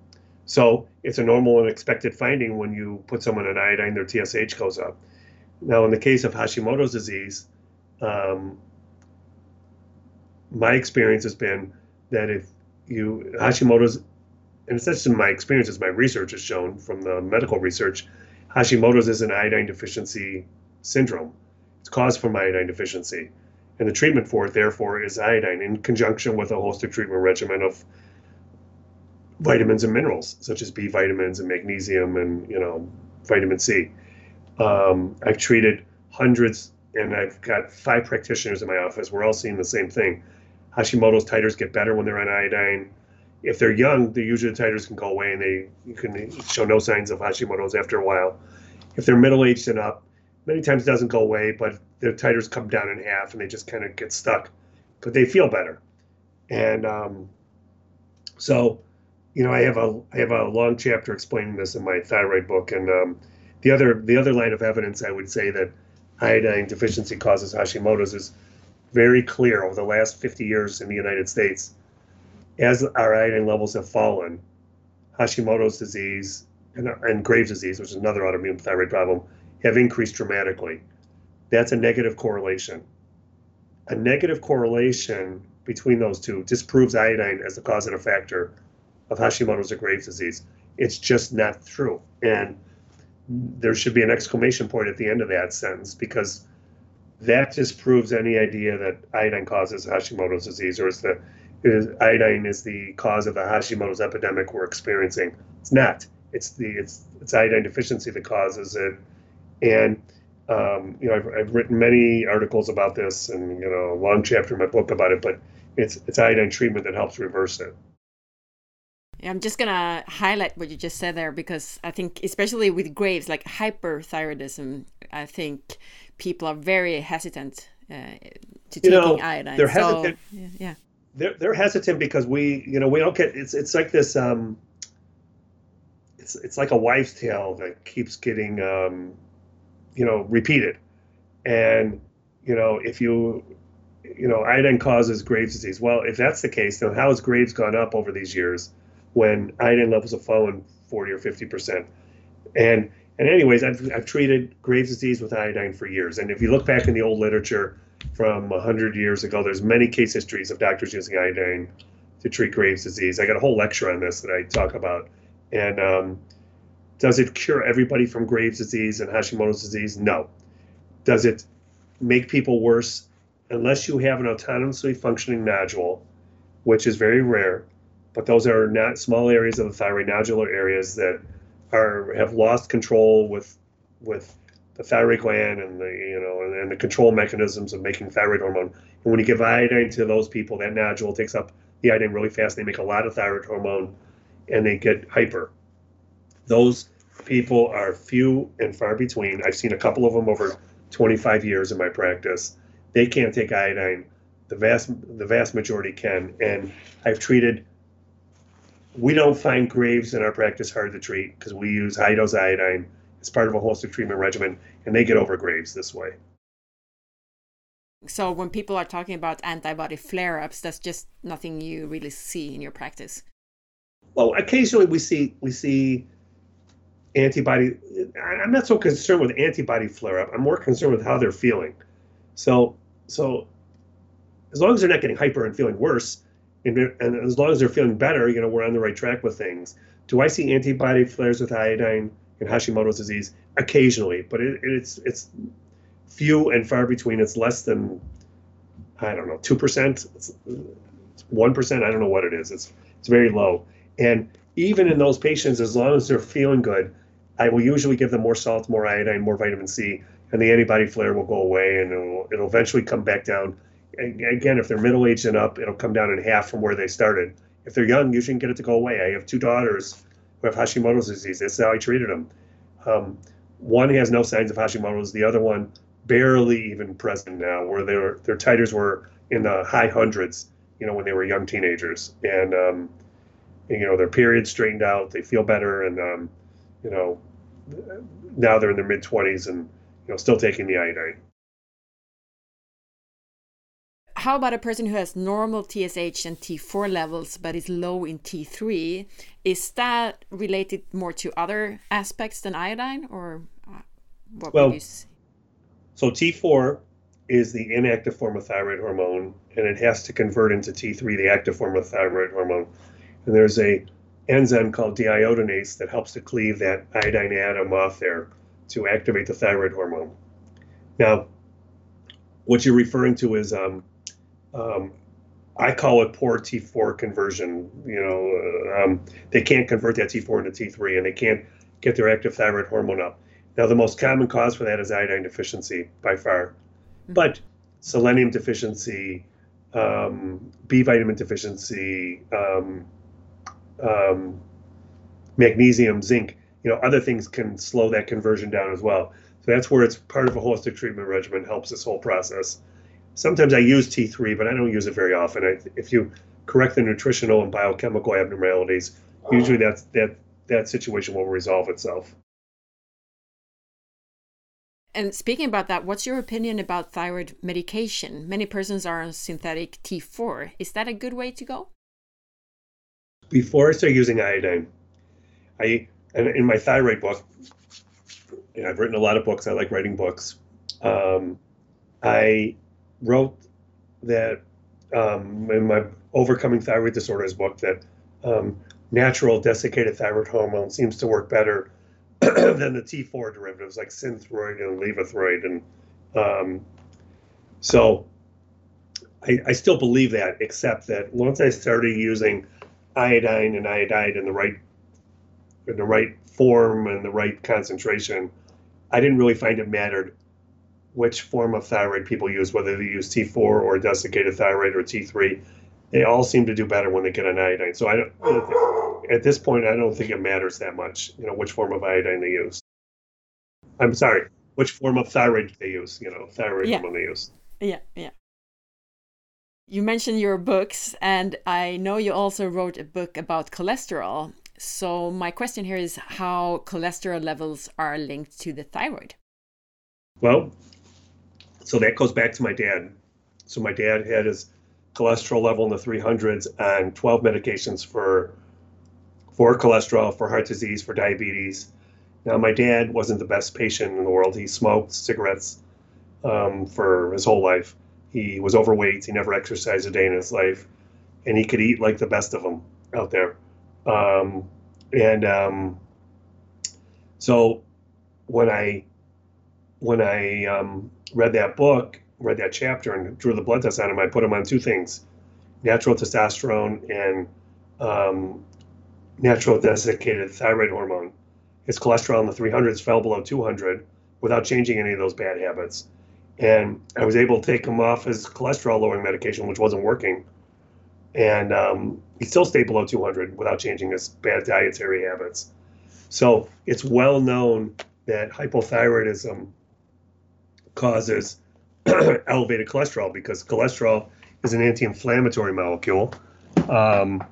so it's a normal and expected finding when you put someone on iodine, their TSH goes up. Now, in the case of Hashimoto's disease, um, my experience has been that if you Hashimoto's, and it's not just my experience, as my research has shown from the medical research, Hashimoto's is an iodine deficiency syndrome. It's caused from iodine deficiency, and the treatment for it, therefore, is iodine in conjunction with a holistic treatment regimen of vitamins and minerals such as B vitamins and magnesium and you know vitamin C. Um, I've treated hundreds and I've got five practitioners in my office. We're all seeing the same thing. Hashimoto's titers get better when they're on iodine. If they're young, the usually the titers can go away and they you can show no signs of Hashimoto's after a while. If they're middle aged and up, many times it doesn't go away, but their titers come down in half and they just kind of get stuck. but they feel better. And um, so, you know, I have a I have a long chapter explaining this in my thyroid book. And um, the other the other line of evidence I would say that iodine deficiency causes Hashimoto's is very clear over the last 50 years in the United States. As our iodine levels have fallen, Hashimoto's disease and, and Graves' disease, which is another autoimmune thyroid problem, have increased dramatically. That's a negative correlation. A negative correlation between those two disproves iodine as the causative factor of Hashimoto's or Graves' disease. It's just not true. And there should be an exclamation point at the end of that sentence because that just proves any idea that iodine causes Hashimoto's disease or is the is iodine is the cause of the Hashimoto's epidemic we're experiencing. It's not. It's the it's it's iodine deficiency that causes it. And um, you know, I've, I've written many articles about this and you know, a long chapter in my book about it, but it's it's iodine treatment that helps reverse it. I'm just gonna highlight what you just said there because I think, especially with Graves, like hyperthyroidism, I think people are very hesitant uh, to taking know, iodine. They're so, hesitant. Yeah, They're they're hesitant because we, you know, we don't get. It's it's like this. Um, it's it's like a wives' tale that keeps getting, um, you know, repeated, and you know, if you you know, iodine causes Graves' disease. Well, if that's the case, then how has Graves gone up over these years? When iodine levels have fallen 40 or 50 percent. And and anyways, I've, I've treated Graves' disease with iodine for years. And if you look back in the old literature from 100 years ago, there's many case histories of doctors using iodine to treat Graves' disease. I got a whole lecture on this that I talk about. And um, does it cure everybody from Graves' disease and Hashimoto's disease? No. Does it make people worse? Unless you have an autonomously functioning nodule, which is very rare, but those are not small areas of the thyroid nodular areas that are have lost control with with the thyroid gland and the you know and, and the control mechanisms of making thyroid hormone. And when you give iodine to those people, that nodule takes up the iodine really fast. They make a lot of thyroid hormone, and they get hyper. Those people are few and far between. I've seen a couple of them over 25 years in my practice. They can't take iodine. The vast the vast majority can, and I've treated we don't find Graves in our practice hard to treat because we use high dose iodine as part of a holistic treatment regimen, and they get over Graves this way. So when people are talking about antibody flare-ups, that's just nothing you really see in your practice. Well, occasionally we see we see antibody. I'm not so concerned with antibody flare-up. I'm more concerned with how they're feeling. So so as long as they're not getting hyper and feeling worse, and, and as long as they're feeling better, you know, we're on the right track with things. Do I see antibody flares with iodine in Hashimoto's disease? Occasionally, but it, it's it's few and far between. It's less than I don't know two percent. One percent. I don't know what it is. It's it's very low. And even in those patients, as long as they're feeling good, I will usually give them more salt, more iodine, more vitamin C, and the antibody flare will go away, and it'll, it'll eventually come back down again, if they're middle aged and up, it'll come down in half from where they started. If they're young, you shouldn't get it to go away. I have two daughters who have Hashimoto's disease. That's how I treated them. Um, one has no signs of Hashimoto's. The other one barely even present now, where their their titers were in the high hundreds. You know, when they were young teenagers, and, um, you know their periods straightened out. They feel better, and um, you know now they're in their mid twenties and you know still taking the iodine how about a person who has normal TSH and T4 levels but is low in T3? Is that related more to other aspects than iodine, or uh, what well, would you say? So T4 is the inactive form of thyroid hormone, and it has to convert into T3, the active form of thyroid hormone. And there's a enzyme called deiodinase that helps to cleave that iodine atom off there to activate the thyroid hormone. Now, what you're referring to is um, um, I call it poor T4 conversion. You know, uh, um, they can't convert that T4 into T3, and they can't get their active thyroid hormone up. Now, the most common cause for that is iodine deficiency by far, mm-hmm. but selenium deficiency, um, B vitamin deficiency, um, um, magnesium, zinc, you know, other things can slow that conversion down as well. So that's where it's part of a holistic treatment regimen helps this whole process. Sometimes I use T3, but I don't use it very often. I, if you correct the nutritional and biochemical abnormalities, usually that's, that, that situation will resolve itself. And speaking about that, what's your opinion about thyroid medication? Many persons are on synthetic T4. Is that a good way to go? Before I started using iodine, I and in my thyroid book, and I've written a lot of books. I like writing books. Um, I wrote that um, in my Overcoming Thyroid Disorders book that um, natural desiccated thyroid hormone seems to work better than the T4 derivatives like synthroid and levothyroid. And um, so I, I, still believe that, except that once I started using iodine and iodide in the right in the right form and the right concentration, I didn't really find it mattered which form of thyroid people use, whether they use T4 or desiccated thyroid or T3. They all seem to do better when they get an iodine. So I don't, at this point, I don't think it matters that much, you know, which form of iodine they use. I'm sorry, which form of thyroid they use, you know, thyroid yeah. hormone they use. Yeah, yeah. You mentioned your books, and I know you also wrote a book about cholesterol. So, my question here is how cholesterol levels are linked to the thyroid. Well, so that goes back to my dad. So, my dad had his cholesterol level in the 300s on 12 medications for for cholesterol, for heart disease, for diabetes. Now, my dad wasn't the best patient in the world. He smoked cigarettes um, for his whole life. He was overweight. He never exercised a day in his life, and he could eat like the best of them out there. Um, and um, so when I when I um, read that book, read that chapter, and drew the blood test on him, I put him on two things: natural testosterone and um, natural desiccated thyroid hormone. His cholesterol in the 300s fell below 200 without changing any of those bad habits. And I was able to take him off his cholesterol lowering medication, which wasn't working and um, he still stayed below 200 without changing his bad dietary habits. So it's well known that hypothyroidism causes elevated cholesterol because cholesterol is an anti-inflammatory molecule, um,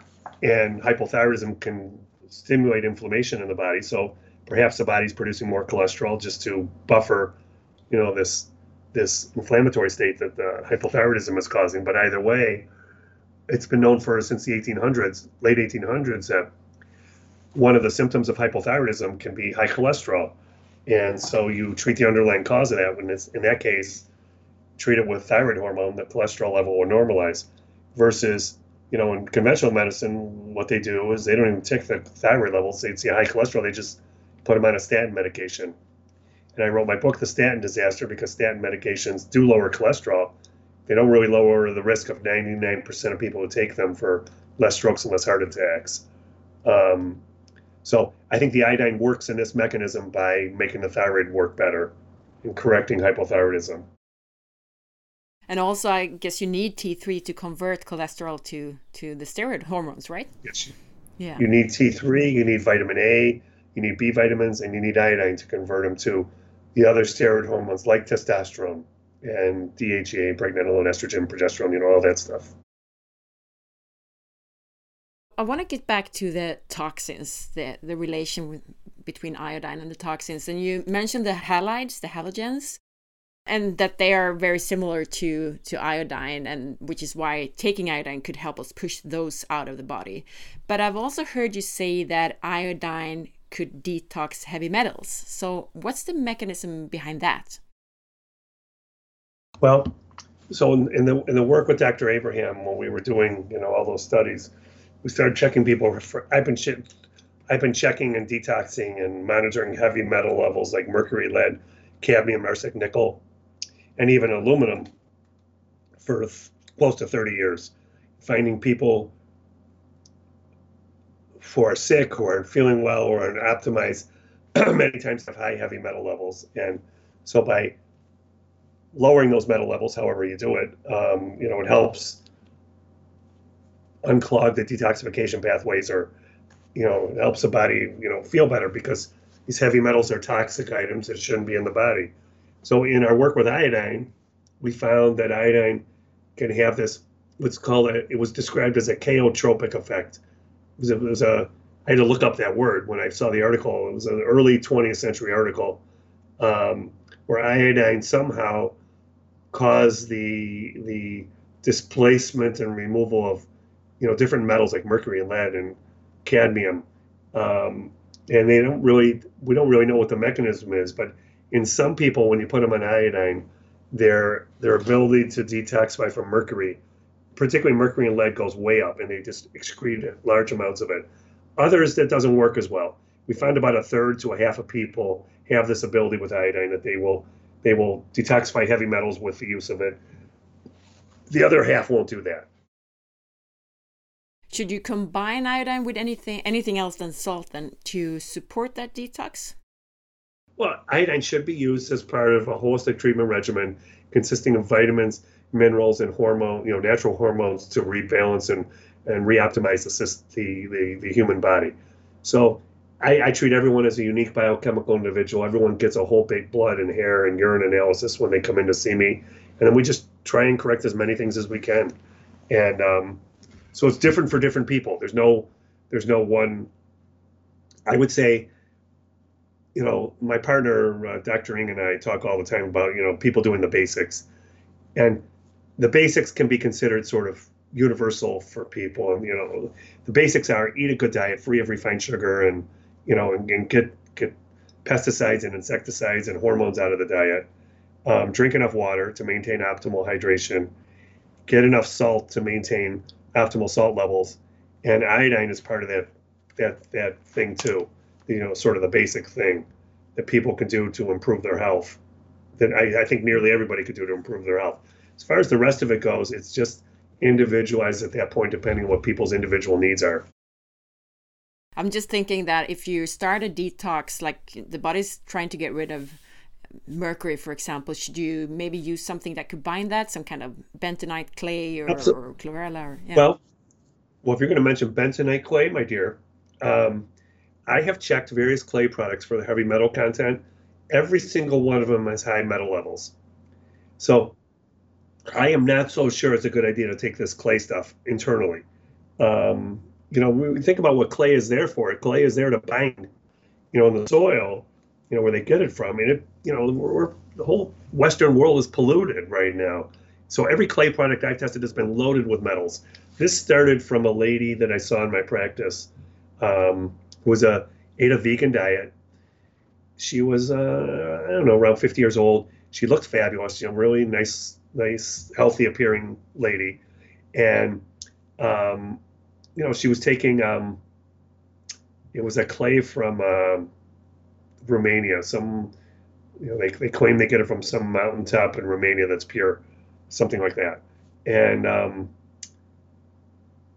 and hypothyroidism can stimulate inflammation in the body. So perhaps the body's producing more cholesterol just to buffer, you know, this this inflammatory state that the hypothyroidism is causing. But either way, it's been known for since the 1800s, late 1800s, that one of the symptoms of hypothyroidism can be high cholesterol. And so you treat the underlying cause of that. When it's in that case, treat it with thyroid hormone, the cholesterol level will normalize. Versus, you know, in conventional medicine, what they do is they don't even check the thyroid levels. They see high cholesterol, they just put them on a statin medication. And I wrote my book, The Statin Disaster, because statin medications do lower cholesterol, they don't really lower the risk of 99% of people who take them for less strokes and less heart attacks. Um, so I think the iodine works in this mechanism by making the thyroid work better and correcting hypothyroidism. And also, I guess you need T3 to convert cholesterol to, to the steroid hormones, right? Yes. Yeah. You need T3, you need vitamin A, you need B vitamins, and you need iodine to convert them to the other steroid hormones like testosterone and DHEA, pregnenolone, estrogen, progesterone, you know, all that stuff. I want to get back to the toxins, the, the relation with, between iodine and the toxins. And you mentioned the halides, the halogens, and that they are very similar to, to iodine, and which is why taking iodine could help us push those out of the body. But I've also heard you say that iodine could detox heavy metals. So, what's the mechanism behind that? Well, so in, in, the in the work with Dr. Abraham, when we were doing you know all those studies, we started checking people for. I've been I've been checking and detoxing and monitoring heavy metal levels like mercury, lead, cadmium, arsenic, nickel, and even aluminum for th- close to 30 years, finding people who are sick, or feeling well, or are optimized, many times have high heavy metal levels. And so by lowering those metal levels, however you do it, um, you know, it helps unclog the detoxification pathways or, you know, helps the body, you know, feel better because these heavy metals are toxic items that shouldn't be in the body. So in our work with iodine, we found that iodine can have this what's called a, it was described as a chaotropic effect. It was, a, it was a I had to look up that word when I saw the article. It was an early 20th century article um, where iodine somehow caused the the displacement and removal of you know different metals like mercury and lead and cadmium. Um, and they don't really we don't really know what the mechanism is but in some people when you put them on iodine their their ability to detoxify from mercury particularly mercury and lead goes way up and they just excrete large amounts of it. Others that doesn't work as well. We find about a third to a half of people have this ability with iodine that they will they will detoxify heavy metals with the use of it. The other half won't do that should you combine iodine with anything anything else than salt then to support that detox? Well, iodine should be used as part of a holistic treatment regimen consisting of vitamins, minerals, and hormone, you know, natural hormones to rebalance and and reoptimize the the, the, the human body. So I, I, treat everyone as a unique biochemical individual. Everyone gets a whole big blood and hair and urine analysis when they come in to see me, and then we just try and correct as many things as we can. And um, so it's different for different people. There's no there's no one. I would say, you know, my partner uh, Dr. Ing and I talk all the time about you know people doing the basics, and the basics can be considered sort of universal for people. And you know, the basics are eat a good diet, free of refined sugar, and you know, and, and get get pesticides and insecticides and hormones out of the diet. Um, drink enough water to maintain optimal hydration. Get enough salt to maintain optimal salt levels, and iodine is part of that that that thing too. You know, sort of the basic thing that people can do to improve their health. That I, I think nearly everybody could do to improve their health. As far as the rest of it goes, it's just individualized at that point, depending on what people's individual needs are. I'm just thinking that if you start a detox, like the body's trying to get rid of mercury, for example, should you maybe use something that could bind that, some kind of bentonite clay or, or chlorella? Or, yeah. Well, well, if you're going to mention bentonite clay, my dear, um, I have checked various clay products for the heavy metal content. Every single one of them has high metal levels. So I am not so sure it's a good idea to take this clay stuff internally. Um, you know, we think about what clay is there for. Clay is there to bind, you know, in the soil you know where they get it from. And it, you know, we're, we're, the whole Western world is polluted right now. So every clay product I've tested has been loaded with metals. This started from a lady that I saw in my practice, um, who was a ate a vegan diet. She was uh, I don't know around 50 years old. She looked fabulous, you know, really nice, nice, healthy appearing lady, and um, you know she was taking um, it was a clay from. Uh, Romania. Some, you know, they, they claim they get it from some mountaintop in Romania that's pure, something like that. And um,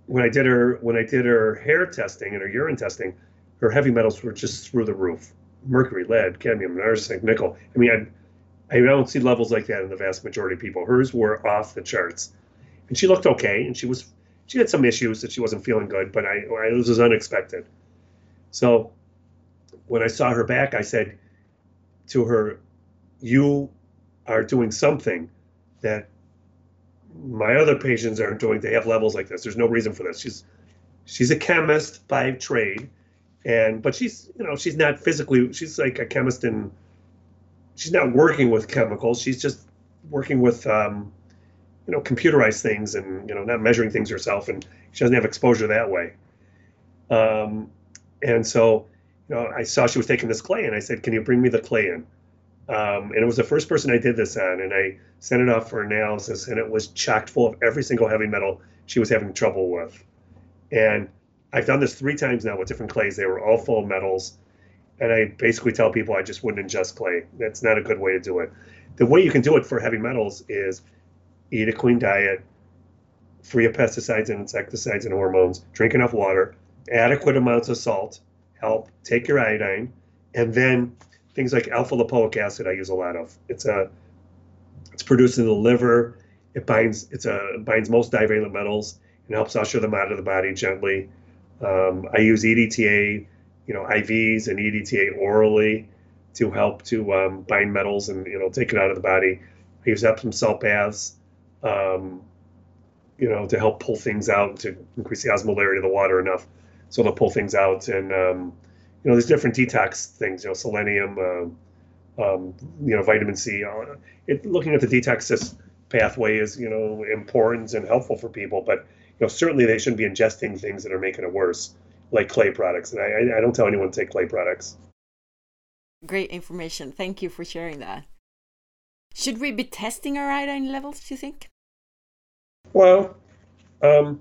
when I did her when I did her hair testing and her urine testing, her heavy metals were just through the roof: mercury, lead, cadmium, arsenic, nickel. I mean, I I don't see levels like that in the vast majority of people. Hers were off the charts, and she looked okay, and she was she had some issues that she wasn't feeling good, but I, I it was unexpected. So when I saw her back, I said to her, You are doing something that my other patients aren't doing. They have levels like this. There's no reason for this. She's she's a chemist by trade, and but she's you know she's not physically. She's like a chemist and she's not working with chemicals. She's just working with um, you know computerized things and you know not measuring things herself, and she doesn't have exposure that way. Um, and so you know, I saw she was taking this clay, and I said, "Can you bring me the clay in?" Um, and it was the first person I did this on, and I sent it off for analysis, and it was chocked full of every single heavy metal she was having trouble with. And I've done this three times now with different clays. They were all full of metals, and I basically tell people I just wouldn't ingest clay. That's not a good way to do it. The way you can do it for heavy metals is eat a clean diet, free of pesticides and insecticides and hormones, drink enough water, adequate amounts of salt help take your iodine, and then things like alpha lipoic acid I use a lot of. It's a it's produced in the liver. It binds it's a it binds most divalent metals and helps usher them out of the body gently. Um, I use EDTA, you know, IVs and EDTA orally to help to um, bind metals and you know take it out of the body. I use Epsom salt baths, um, you know, to help pull things out to increase the osmolarity of the water enough so they'll pull things out. And um, you know, there's different detox things. You know, selenium, uh, um, you know, vitamin C. Uh, it, looking at the detox pathway is you know important and helpful for people, but you know, certainly they shouldn't be ingesting things that are making it worse, like clay products. And I, I don't tell anyone to take clay products. Great information. Thank you for sharing that. Should we be testing our iodine levels, do you think? Well, um,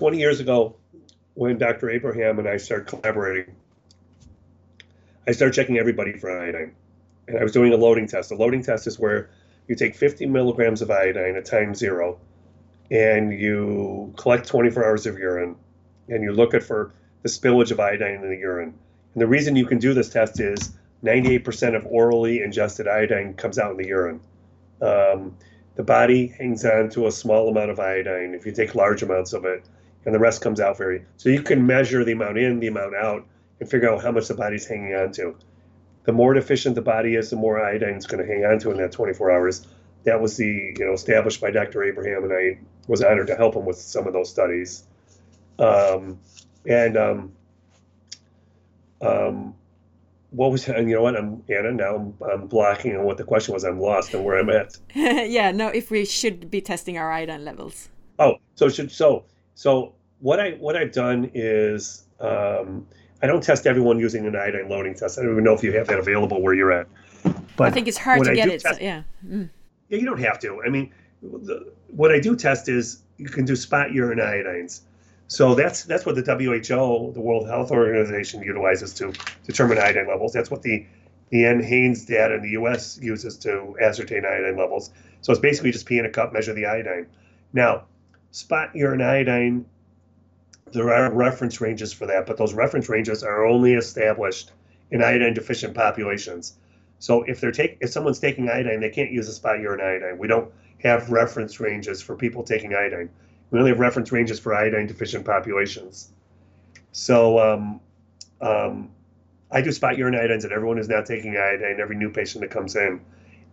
20 years ago, when Dr. Abraham and I started collaborating, I started checking everybody for iodine. And I was doing a loading test. A loading test is where you take 50 milligrams of iodine at time zero and you collect 24 hours of urine and you look at for the spillage of iodine in the urine. And the reason you can do this test is 98% of orally ingested iodine comes out in the urine. Um, the body hangs on to a small amount of iodine if you take large amounts of it, and the rest comes out very. So you can measure the amount in, the amount out, and figure out how much the body's hanging on to. The more deficient the body is, the more iodine it's going to hang on to in that 24 hours. That was the you know established by Dr. Abraham, and I was honored to help him with some of those studies. Um, and um, um, what was and you know what I'm Anna now I'm, I'm blocking on what the question was I'm lost and where I'm at. yeah, no, if we should be testing our iodine levels. Oh, so should so so what I what I've done is um, I don't test everyone using an iodine loading test. I don't even know if you have that available where you're at. But I think it's hard to get it. Test, so, yeah. Mm. Yeah, you don't have to. I mean, the, what I do test is you can do spot urine iodines. So that's that's what the WHO, the World Health Organization, utilizes to determine iodine levels. That's what the the NHANES data in the U.S. uses to ascertain iodine levels. So it's basically just pee in a cup, measure the iodine. Now, spot urine iodine, there are reference ranges for that, but those reference ranges are only established in iodine deficient populations. So if they're take if someone's taking iodine, they can't use a spot urine iodine. We don't have reference ranges for people taking iodine. We only have reference ranges for iodine deficient populations. So um, um, I do spot urine iodines, and everyone is now taking iodine, every new patient that comes in.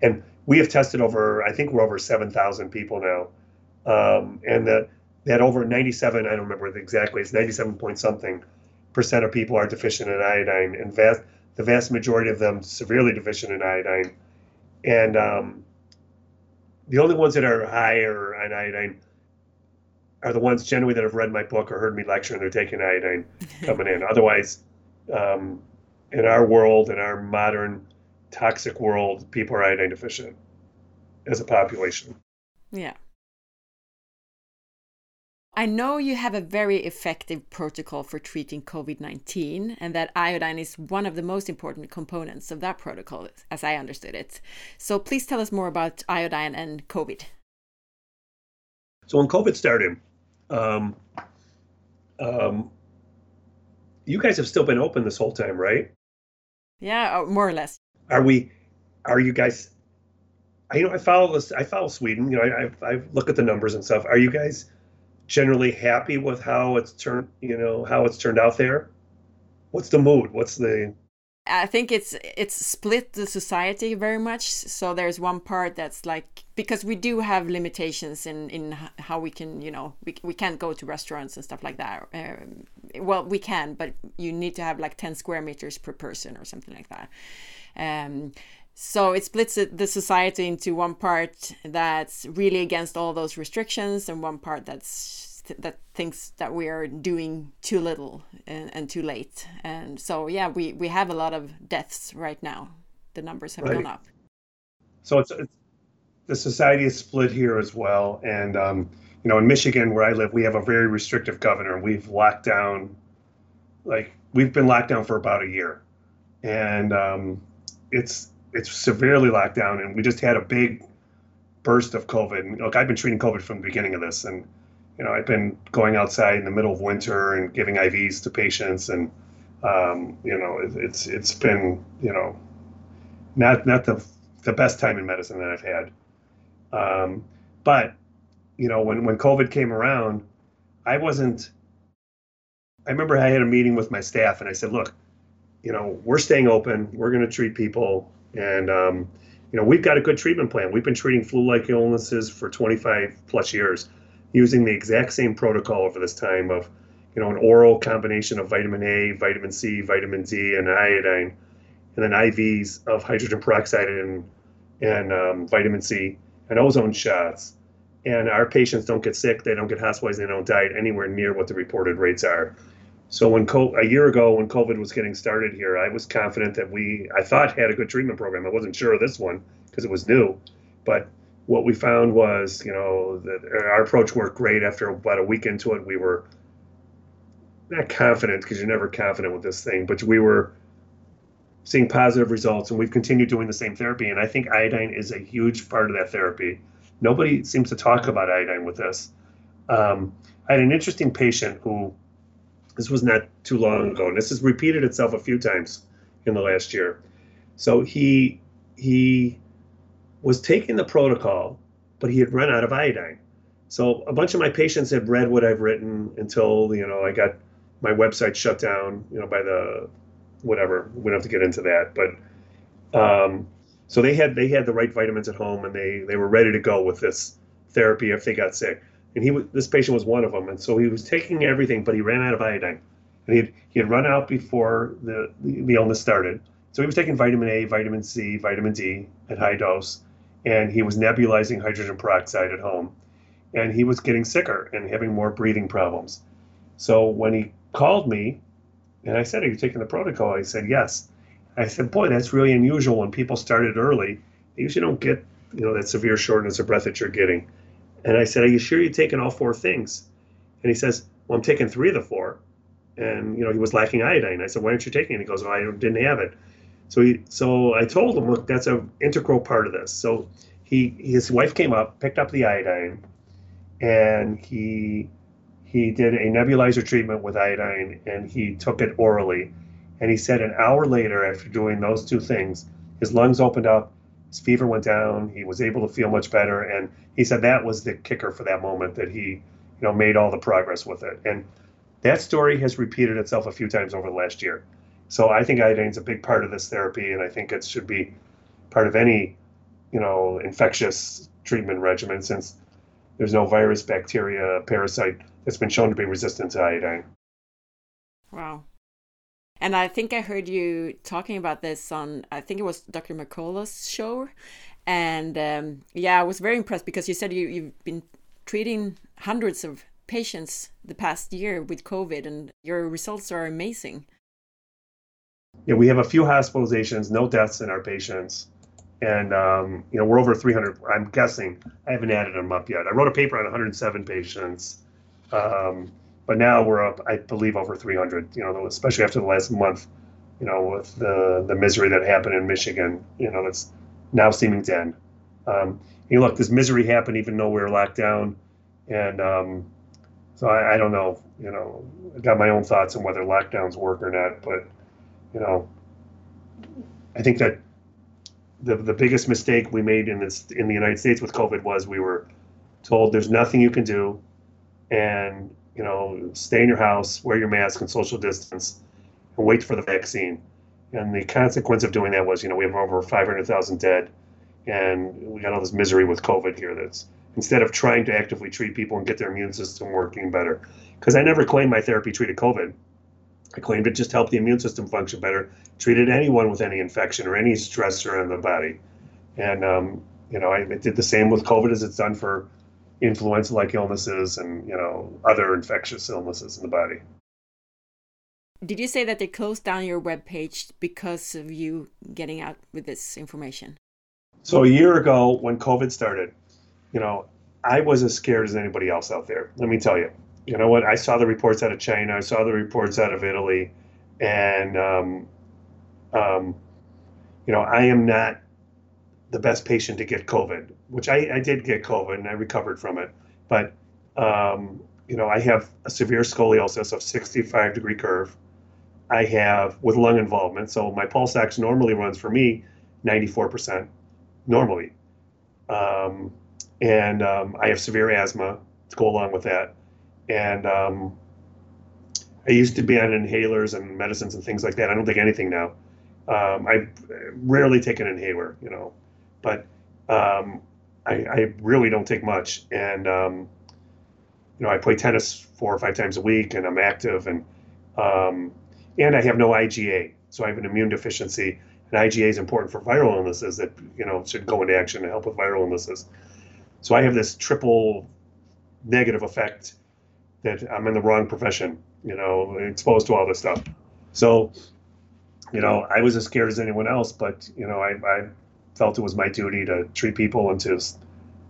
And we have tested over, I think we're over 7,000 people now. Um, and that, that over 97, I don't remember exactly, it's 97 point something percent of people are deficient in iodine, and vast, the vast majority of them severely deficient in iodine. And um, the only ones that are higher on iodine are the ones generally that have read my book or heard me lecture and they're taking iodine coming in. Otherwise, um, in our world, in our modern toxic world, people are iodine deficient as a population. Yeah. I know you have a very effective protocol for treating COVID 19, and that iodine is one of the most important components of that protocol, as I understood it. So please tell us more about iodine and COVID. So when COVID started, um, um, you guys have still been open this whole time, right? Yeah, uh, more or less. Are we? Are you guys? I you know I follow this. I follow Sweden. You know, I, I I look at the numbers and stuff. Are you guys generally happy with how it's turned? You know how it's turned out there. What's the mood? What's the I think it's it's split the society very much. So there's one part that's like because we do have limitations in in how we can you know we we can't go to restaurants and stuff like that. Um, well, we can, but you need to have like ten square meters per person or something like that. Um, so it splits the society into one part that's really against all those restrictions and one part that's that thinks that we are doing too little and, and too late. And so, yeah, we, we have a lot of deaths right now. The numbers have right. gone up. So it's, it's, the society is split here as well. And, um, you know, in Michigan, where I live, we have a very restrictive governor. We've locked down, like, we've been locked down for about a year. And um, it's, it's severely locked down. And we just had a big burst of COVID. And Look, I've been treating COVID from the beginning of this. And you know, I've been going outside in the middle of winter and giving IVs to patients, and um, you know, it, it's it's been you know, not not the the best time in medicine that I've had. Um, but you know, when when COVID came around, I wasn't. I remember I had a meeting with my staff, and I said, "Look, you know, we're staying open. We're going to treat people, and um, you know, we've got a good treatment plan. We've been treating flu-like illnesses for 25 plus years, using the exact same protocol over this time of, you know, an oral combination of vitamin A, vitamin C, vitamin D, and iodine, and then IVs of hydrogen peroxide and and um, vitamin C and ozone shots. And our patients don't get sick, they don't get hospitalized, they don't die anywhere near what the reported rates are. So when a year ago, when COVID was getting started here, I was confident that we, I thought, had a good treatment program. I wasn't sure of this one because it was new, but what we found was, you know, that our approach worked great. After about a week into it, we were not confident because you're never confident with this thing, but we were seeing positive results, and we've continued doing the same therapy. And I think iodine is a huge part of that therapy. Nobody seems to talk about iodine with this. Um, I had an interesting patient who this was not too long ago, and this has repeated itself a few times in the last year. So he he was taking the protocol, but he had run out of iodine. So a bunch of my patients have read what I've written until you know I got my website shut down, you know, by the whatever. We don't have to get into that, but um, so they had they had the right vitamins at home, and they they were ready to go with this therapy if they got sick and he this patient was one of them, and so he was taking everything, but he ran out of iodine, and he had, he had run out before the, the, the illness started. So he was taking vitamin A, vitamin C, vitamin D at high dose, and he was nebulizing hydrogen peroxide at home, and he was getting sicker and having more breathing problems. So when he called me, and I said, "Are you taking the protocol?" He said, "Yes." I said, "Boy, that's really unusual. When people started early, they usually don't get you know that severe shortness of breath that you're getting." And I said, Are you sure you're taking all four things? And he says, Well, I'm taking three of the four. And, you know, he was lacking iodine. I said, Why aren't you taking it? He goes, Well, I didn't have it. So he, so I told him, Look, that's an integral part of this. So he, his wife came up, picked up the iodine, and he, he did a nebulizer treatment with iodine and he took it orally. And he said an hour later, after doing those two things, his lungs opened up his fever went down. He was able to feel much better, and he said that was the kicker for that moment that he, you know, made all the progress with it. And that story has repeated itself a few times over the last year. So I think iodine is a big part of this therapy, and I think it should be part of any, you know, infectious treatment regimen since there's no virus, bacteria, parasite that's been shown to be resistant to iodine. Wow. And I think I heard you talking about this on, I think it was Dr. McCullough's show. And um, yeah, I was very impressed because you said you, you've been treating hundreds of patients the past year with COVID, and your results are amazing. Yeah, we have a few hospitalizations, no deaths in our patients. And, um, you know, we're over 300. I'm guessing, I haven't added them up yet. I wrote a paper on 107 patients. Um, but now we're up, I believe, over 300. You know, especially after the last month. You know, with the the misery that happened in Michigan. You know, that's now seeming to end. Um, you know, look, this misery happened even though we were locked down, and um, so I, I don't know. You know, I got my own thoughts on whether lockdowns work or not, but you know, I think that the the biggest mistake we made in this in the United States with COVID was we were told there's nothing you can do, and you know, stay in your house, wear your mask and social distance, and wait for the vaccine. And the consequence of doing that was, you know, we have over 500,000 dead, and we got all this misery with COVID here. That's instead of trying to actively treat people and get their immune system working better. Because I never claimed my therapy treated COVID. I claimed it just helped the immune system function better, treated anyone with any infection or any stressor in the body. And, um, you know, I did the same with COVID as it's done for influenza-like illnesses and you know other infectious illnesses in the body. Did you say that they closed down your web page because of you getting out with this information? So a year ago, when COVID started, you know, I was as scared as anybody else out there. Let me tell you. You know what? I saw the reports out of China. I saw the reports out of Italy, and um, um, you know, I am not the best patient to get COVID, which I, I did get COVID and I recovered from it. But, um, you know, I have a severe scoliosis of 65 degree curve. I have with lung involvement. So my pulse ox normally runs for me 94% normally. Um, and um, I have severe asthma to go along with that. And um, I used to be on inhalers and medicines and things like that. I don't take anything now. Um, I rarely take an inhaler, you know, but um, I, I, really don't take much. And um, you know, I play tennis four or five times a week, and I'm active, and um, and I have no IgA, so I have an immune deficiency. And IgA is important for viral illnesses that you know should go into action to help with viral illnesses. So I have this triple negative effect that I'm in the wrong profession, you know, exposed to all this stuff. So, you know, I was as scared as anyone else, but you know, I, I felt it was my duty to treat people and to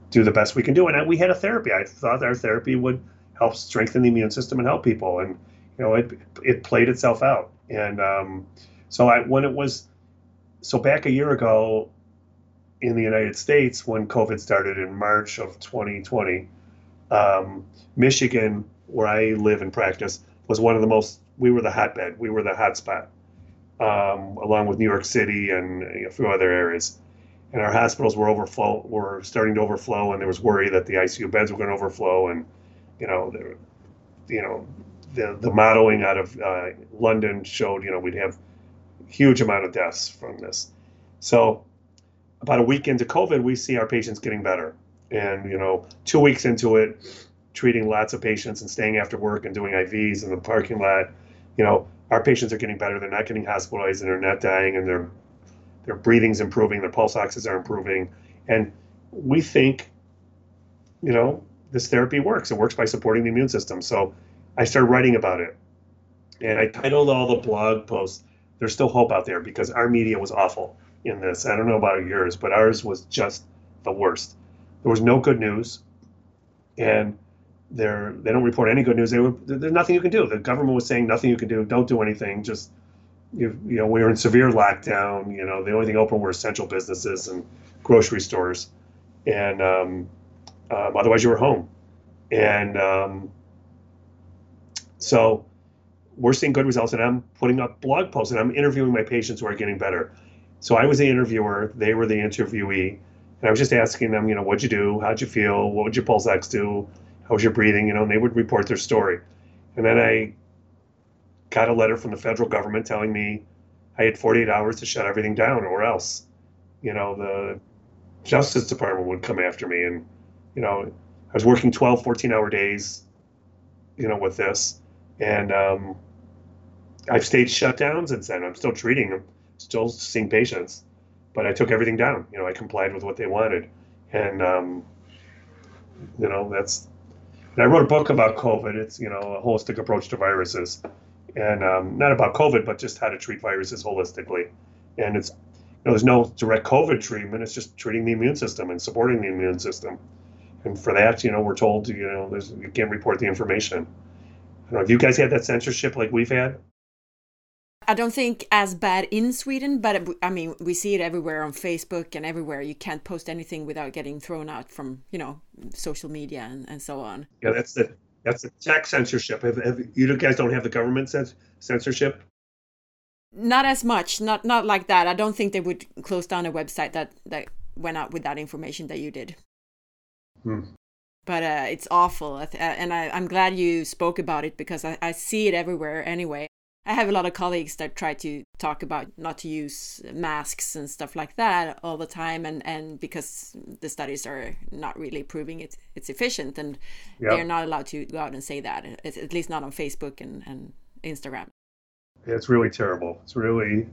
do the best we can do. And we had a therapy. I thought our therapy would help strengthen the immune system and help people. And you know, it it played itself out. And um, so I when it was so back a year ago in the United States when COVID started in March of 2020, um, Michigan, where I live and practice, was one of the most. We were the hotbed. We were the hotspot, um, along with New York City and a few other areas and our hospitals were overflow were starting to overflow, and there was worry that the ICU beds were going to overflow, and you know, the, you know, the the modeling out of uh, London showed you know we'd have huge amount of deaths from this. So about a week into COVID, we see our patients getting better, and you know, two weeks into it, treating lots of patients and staying after work and doing IVs in the parking lot, you know, our patients are getting better. They're not getting hospitalized and they're not dying, and they're their breathing's improving, their pulse oxes are improving, and we think, you know, this therapy works. It works by supporting the immune system. So I started writing about it, and I titled all the blog posts. There's still hope out there because our media was awful in this. I don't know about yours, but ours was just the worst. There was no good news, and they're they don't report any good news. They were, there's nothing you can do. The government was saying nothing you can do. Don't do anything. Just you, you know, we were in severe lockdown. You know, the only thing open were essential businesses and grocery stores, and um, um, otherwise you were home. And um, so we're seeing good results, and I'm putting up blog posts and I'm interviewing my patients who are getting better. So I was the interviewer, they were the interviewee, and I was just asking them, you know, what'd you do? How'd you feel? What would your pulse ox do? How was your breathing? You know, and they would report their story. And then I got a letter from the federal government telling me I had 48 hours to shut everything down or else, you know, the Justice Department would come after me. And, you know, I was working 12, 14 hour days, you know, with this. And um, I've stayed shut down since then. I'm still treating them, still seeing patients, but I took everything down. You know, I complied with what they wanted. And, um, you know, that's, and I wrote a book about COVID. It's, you know, a holistic approach to viruses and um, not about COVID, but just how to treat viruses holistically. And it's you know, there's no direct COVID treatment. It's just treating the immune system and supporting the immune system. And for that, you know, we're told to, you know, there's, you can't report the information. I don't know, have you guys had that censorship like we've had? I don't think as bad in Sweden, but I mean, we see it everywhere on Facebook and everywhere. You can't post anything without getting thrown out from, you know, social media and, and so on. Yeah, that's the that's the tech censorship. Have, have, you guys don't have the government censorship? Not as much. Not not like that. I don't think they would close down a website that that went out with that information that you did. Hmm. But uh, it's awful, and I, I'm glad you spoke about it because I, I see it everywhere anyway. I have a lot of colleagues that try to talk about not to use masks and stuff like that all the time, and, and because the studies are not really proving it, it's efficient, and yep. they're not allowed to go out and say that, at least not on Facebook and, and Instagram. It's really terrible. It's really,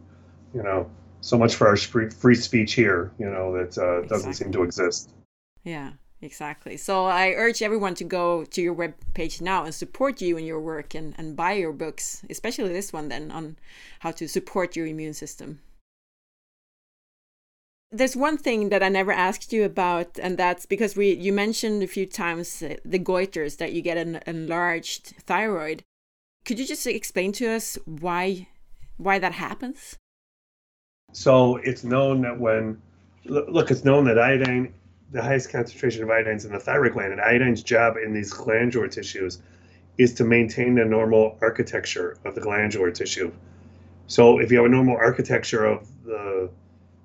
you know, so much for our free speech here, you know, that uh, exactly. doesn't seem to exist. Yeah. Exactly. So I urge everyone to go to your web page now and support you in your work and, and buy your books, especially this one then on how to support your immune system. There's one thing that I never asked you about, and that's because we you mentioned a few times uh, the goiters that you get an enlarged thyroid. Could you just explain to us why why that happens? So it's known that when look, it's known that iodine the highest concentration of iodines in the thyroid gland. And iodine's job in these glandular tissues is to maintain the normal architecture of the glandular tissue. So if you have a normal architecture of the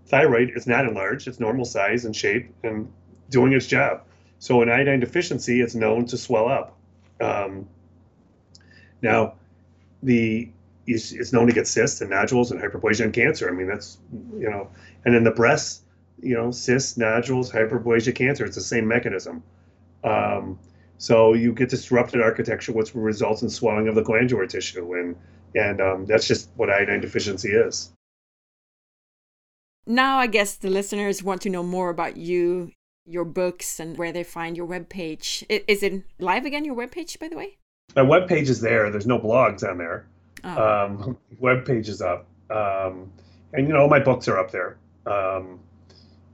thyroid, it's not enlarged, it's normal size and shape and doing its job. So in iodine deficiency, it's known to swell up. Um, now, the it's known to get cysts and nodules and hyperplasia and cancer. I mean, that's you know, and in the breasts, you know, cysts, nodules, hyperplasia, cancer. It's the same mechanism. Um, so you get disrupted architecture, which results in swelling of the glandular tissue, and and um, that's just what iodine deficiency is. Now, I guess the listeners want to know more about you, your books, and where they find your webpage. Is it live again? Your webpage, by the way? My webpage is there. There's no blogs on there. Oh. Um, webpage is up, um, and you know my books are up there. Um,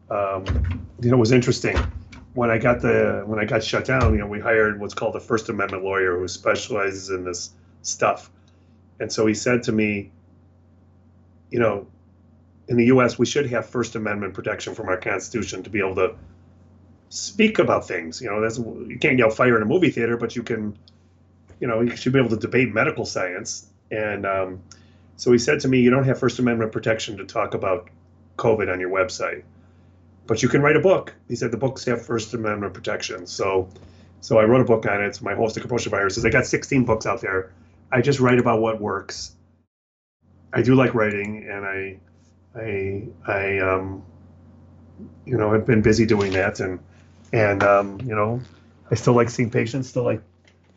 um, you know, it was interesting when I got the when I got shut down. You know, we hired what's called a First Amendment lawyer who specializes in this stuff, and so he said to me, you know, in the U.S. we should have First Amendment protection from our Constitution to be able to speak about things. You know, that's you can't yell fire in a movie theater, but you can, you know, you should be able to debate medical science. And um, so he said to me, you don't have First Amendment protection to talk about COVID on your website but you can write a book. He said the books have First Amendment protection. So, so I wrote a book on it. It's my holistic approach to viruses. I got 16 books out there. I just write about what works. I do like writing, and I, I, I, um, you know, have been busy doing that, and and um, you know, I still like seeing patients, still like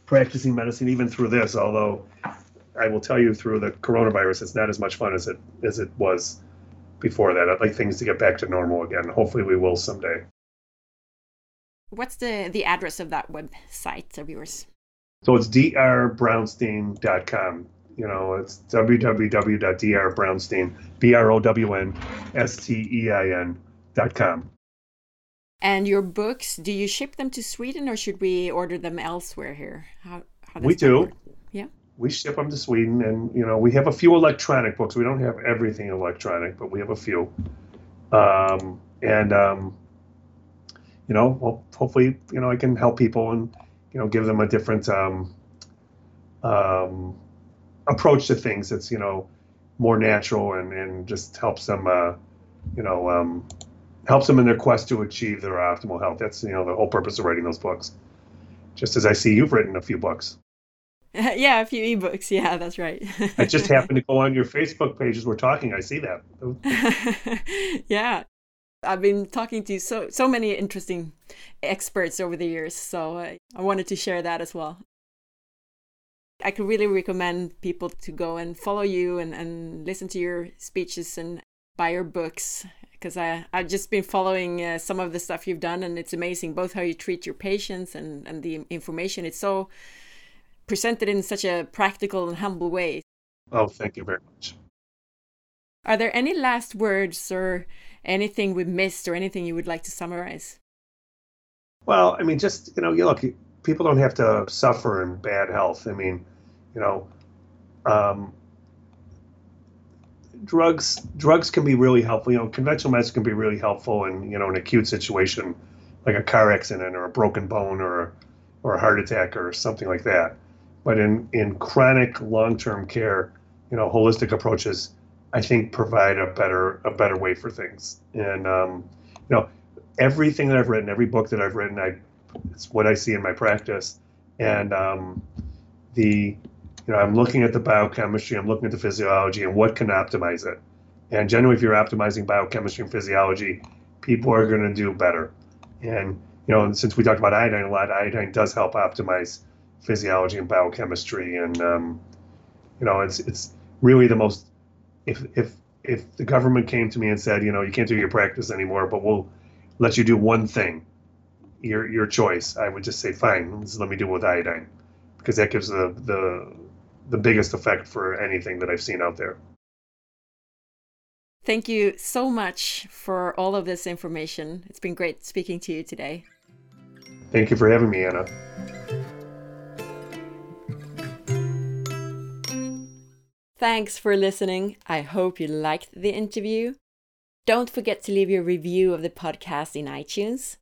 practicing medicine, even through this. Although I will tell you, through the coronavirus, it's not as much fun as it as it was before that. I'd like things to get back to normal again. Hopefully, we will someday. What's the the address of that website of yours? So it's drbrownstein.com. You know, it's www.drbrownstein, B R O W N S T E I N.com. And your books, do you ship them to Sweden or should we order them elsewhere here? How, how we do. Work? We ship them to Sweden, and you know we have a few electronic books. We don't have everything electronic, but we have a few. Um, and um, you know, well, hopefully, you know, I can help people and you know give them a different um, um, approach to things. That's you know more natural and and just helps them, uh, you know, um, helps them in their quest to achieve their optimal health. That's you know the whole purpose of writing those books. Just as I see you've written a few books. yeah, a few ebooks. Yeah, that's right. I just happened to go on your Facebook page as we're talking. I see that. yeah. I've been talking to so so many interesting experts over the years, so I wanted to share that as well. I could really recommend people to go and follow you and, and listen to your speeches and buy your books because I I've just been following uh, some of the stuff you've done and it's amazing both how you treat your patients and and the information. It's so presented in such a practical and humble way. Oh, thank you very much. Are there any last words or anything we missed or anything you would like to summarize? Well, I mean, just, you know, you look, people don't have to suffer in bad health. I mean, you know, um, drugs drugs can be really helpful. You know, conventional medicine can be really helpful in you know an acute situation like a car accident or a broken bone or or a heart attack or something like that. But in, in chronic long-term care, you know, holistic approaches, I think provide a better a better way for things. And um, you know, everything that I've written, every book that I've written, I it's what I see in my practice. And um, the you know, I'm looking at the biochemistry, I'm looking at the physiology, and what can optimize it. And generally, if you're optimizing biochemistry and physiology, people are going to do better. And you know, and since we talked about iodine a lot, iodine does help optimize physiology and biochemistry, and um, you know, it's it's really the most. If if if the government came to me and said, you know, you can't do your practice anymore, but we'll let you do one thing, your your choice, I would just say, fine, let me do it with iodine, because that gives the the the biggest effect for anything that I've seen out there. Thank you so much for all of this information. It's been great speaking to you today. Thank you for having me, Anna. Thanks for listening. I hope you liked the interview. Don't forget to leave your review of the podcast in iTunes.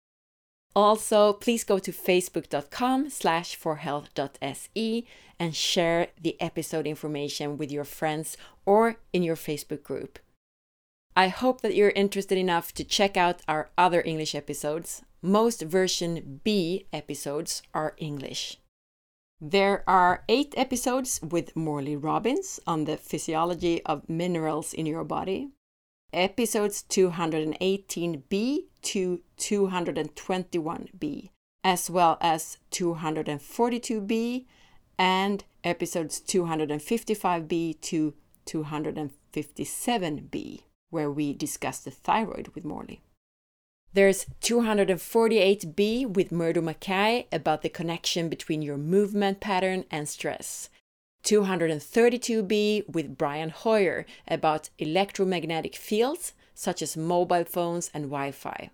Also, please go to facebook.com slash forhealth.se and share the episode information with your friends or in your Facebook group. I hope that you're interested enough to check out our other English episodes. Most version B episodes are English. There are eight episodes with Morley Robbins on the physiology of minerals in your body. episodes 218b to 221b, as well as 242b and episodes 255b to 257b, where we discuss the thyroid with Morley. There's 248b with Murdo Mackay about the connection between your movement pattern and stress. 232b with Brian Hoyer about electromagnetic fields such as mobile phones and Wi Fi.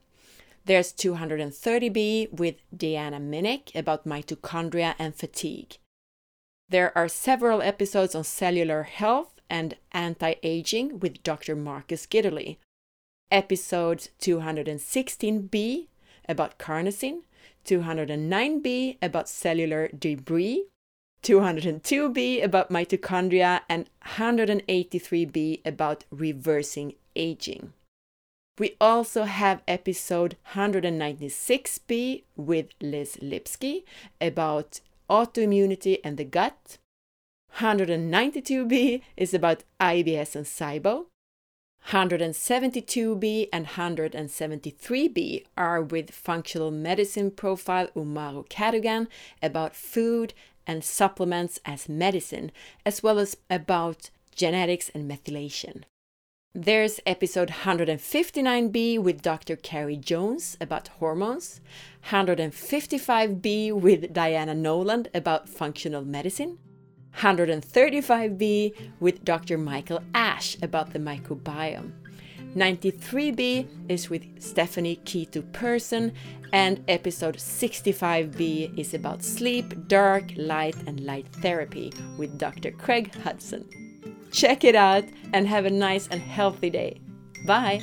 There's 230b with Deanna Minich about mitochondria and fatigue. There are several episodes on cellular health and anti aging with Dr. Marcus Gitterle. Episode 216b about carnosine, 209b about cellular debris, 202b about mitochondria, and 183b about reversing aging. We also have episode 196b with Liz Lipski about autoimmunity and the gut. 192b is about IBS and SIBO. 172b and 173b are with functional medicine profile Umahro Cadogan about food and supplements as medicine, as well as about genetics and methylation. There's episode 159b with Dr. Carrie Jones about hormones, 155b with Diana Noland about functional medicine, 135b with Dr. Michael Ash about the microbiome. 93b is with Stephanie Keto Person, and episode 65b is about sleep, dark, light, and light therapy with Dr. Craig Hudson. Check it out and have a nice and healthy day. Bye!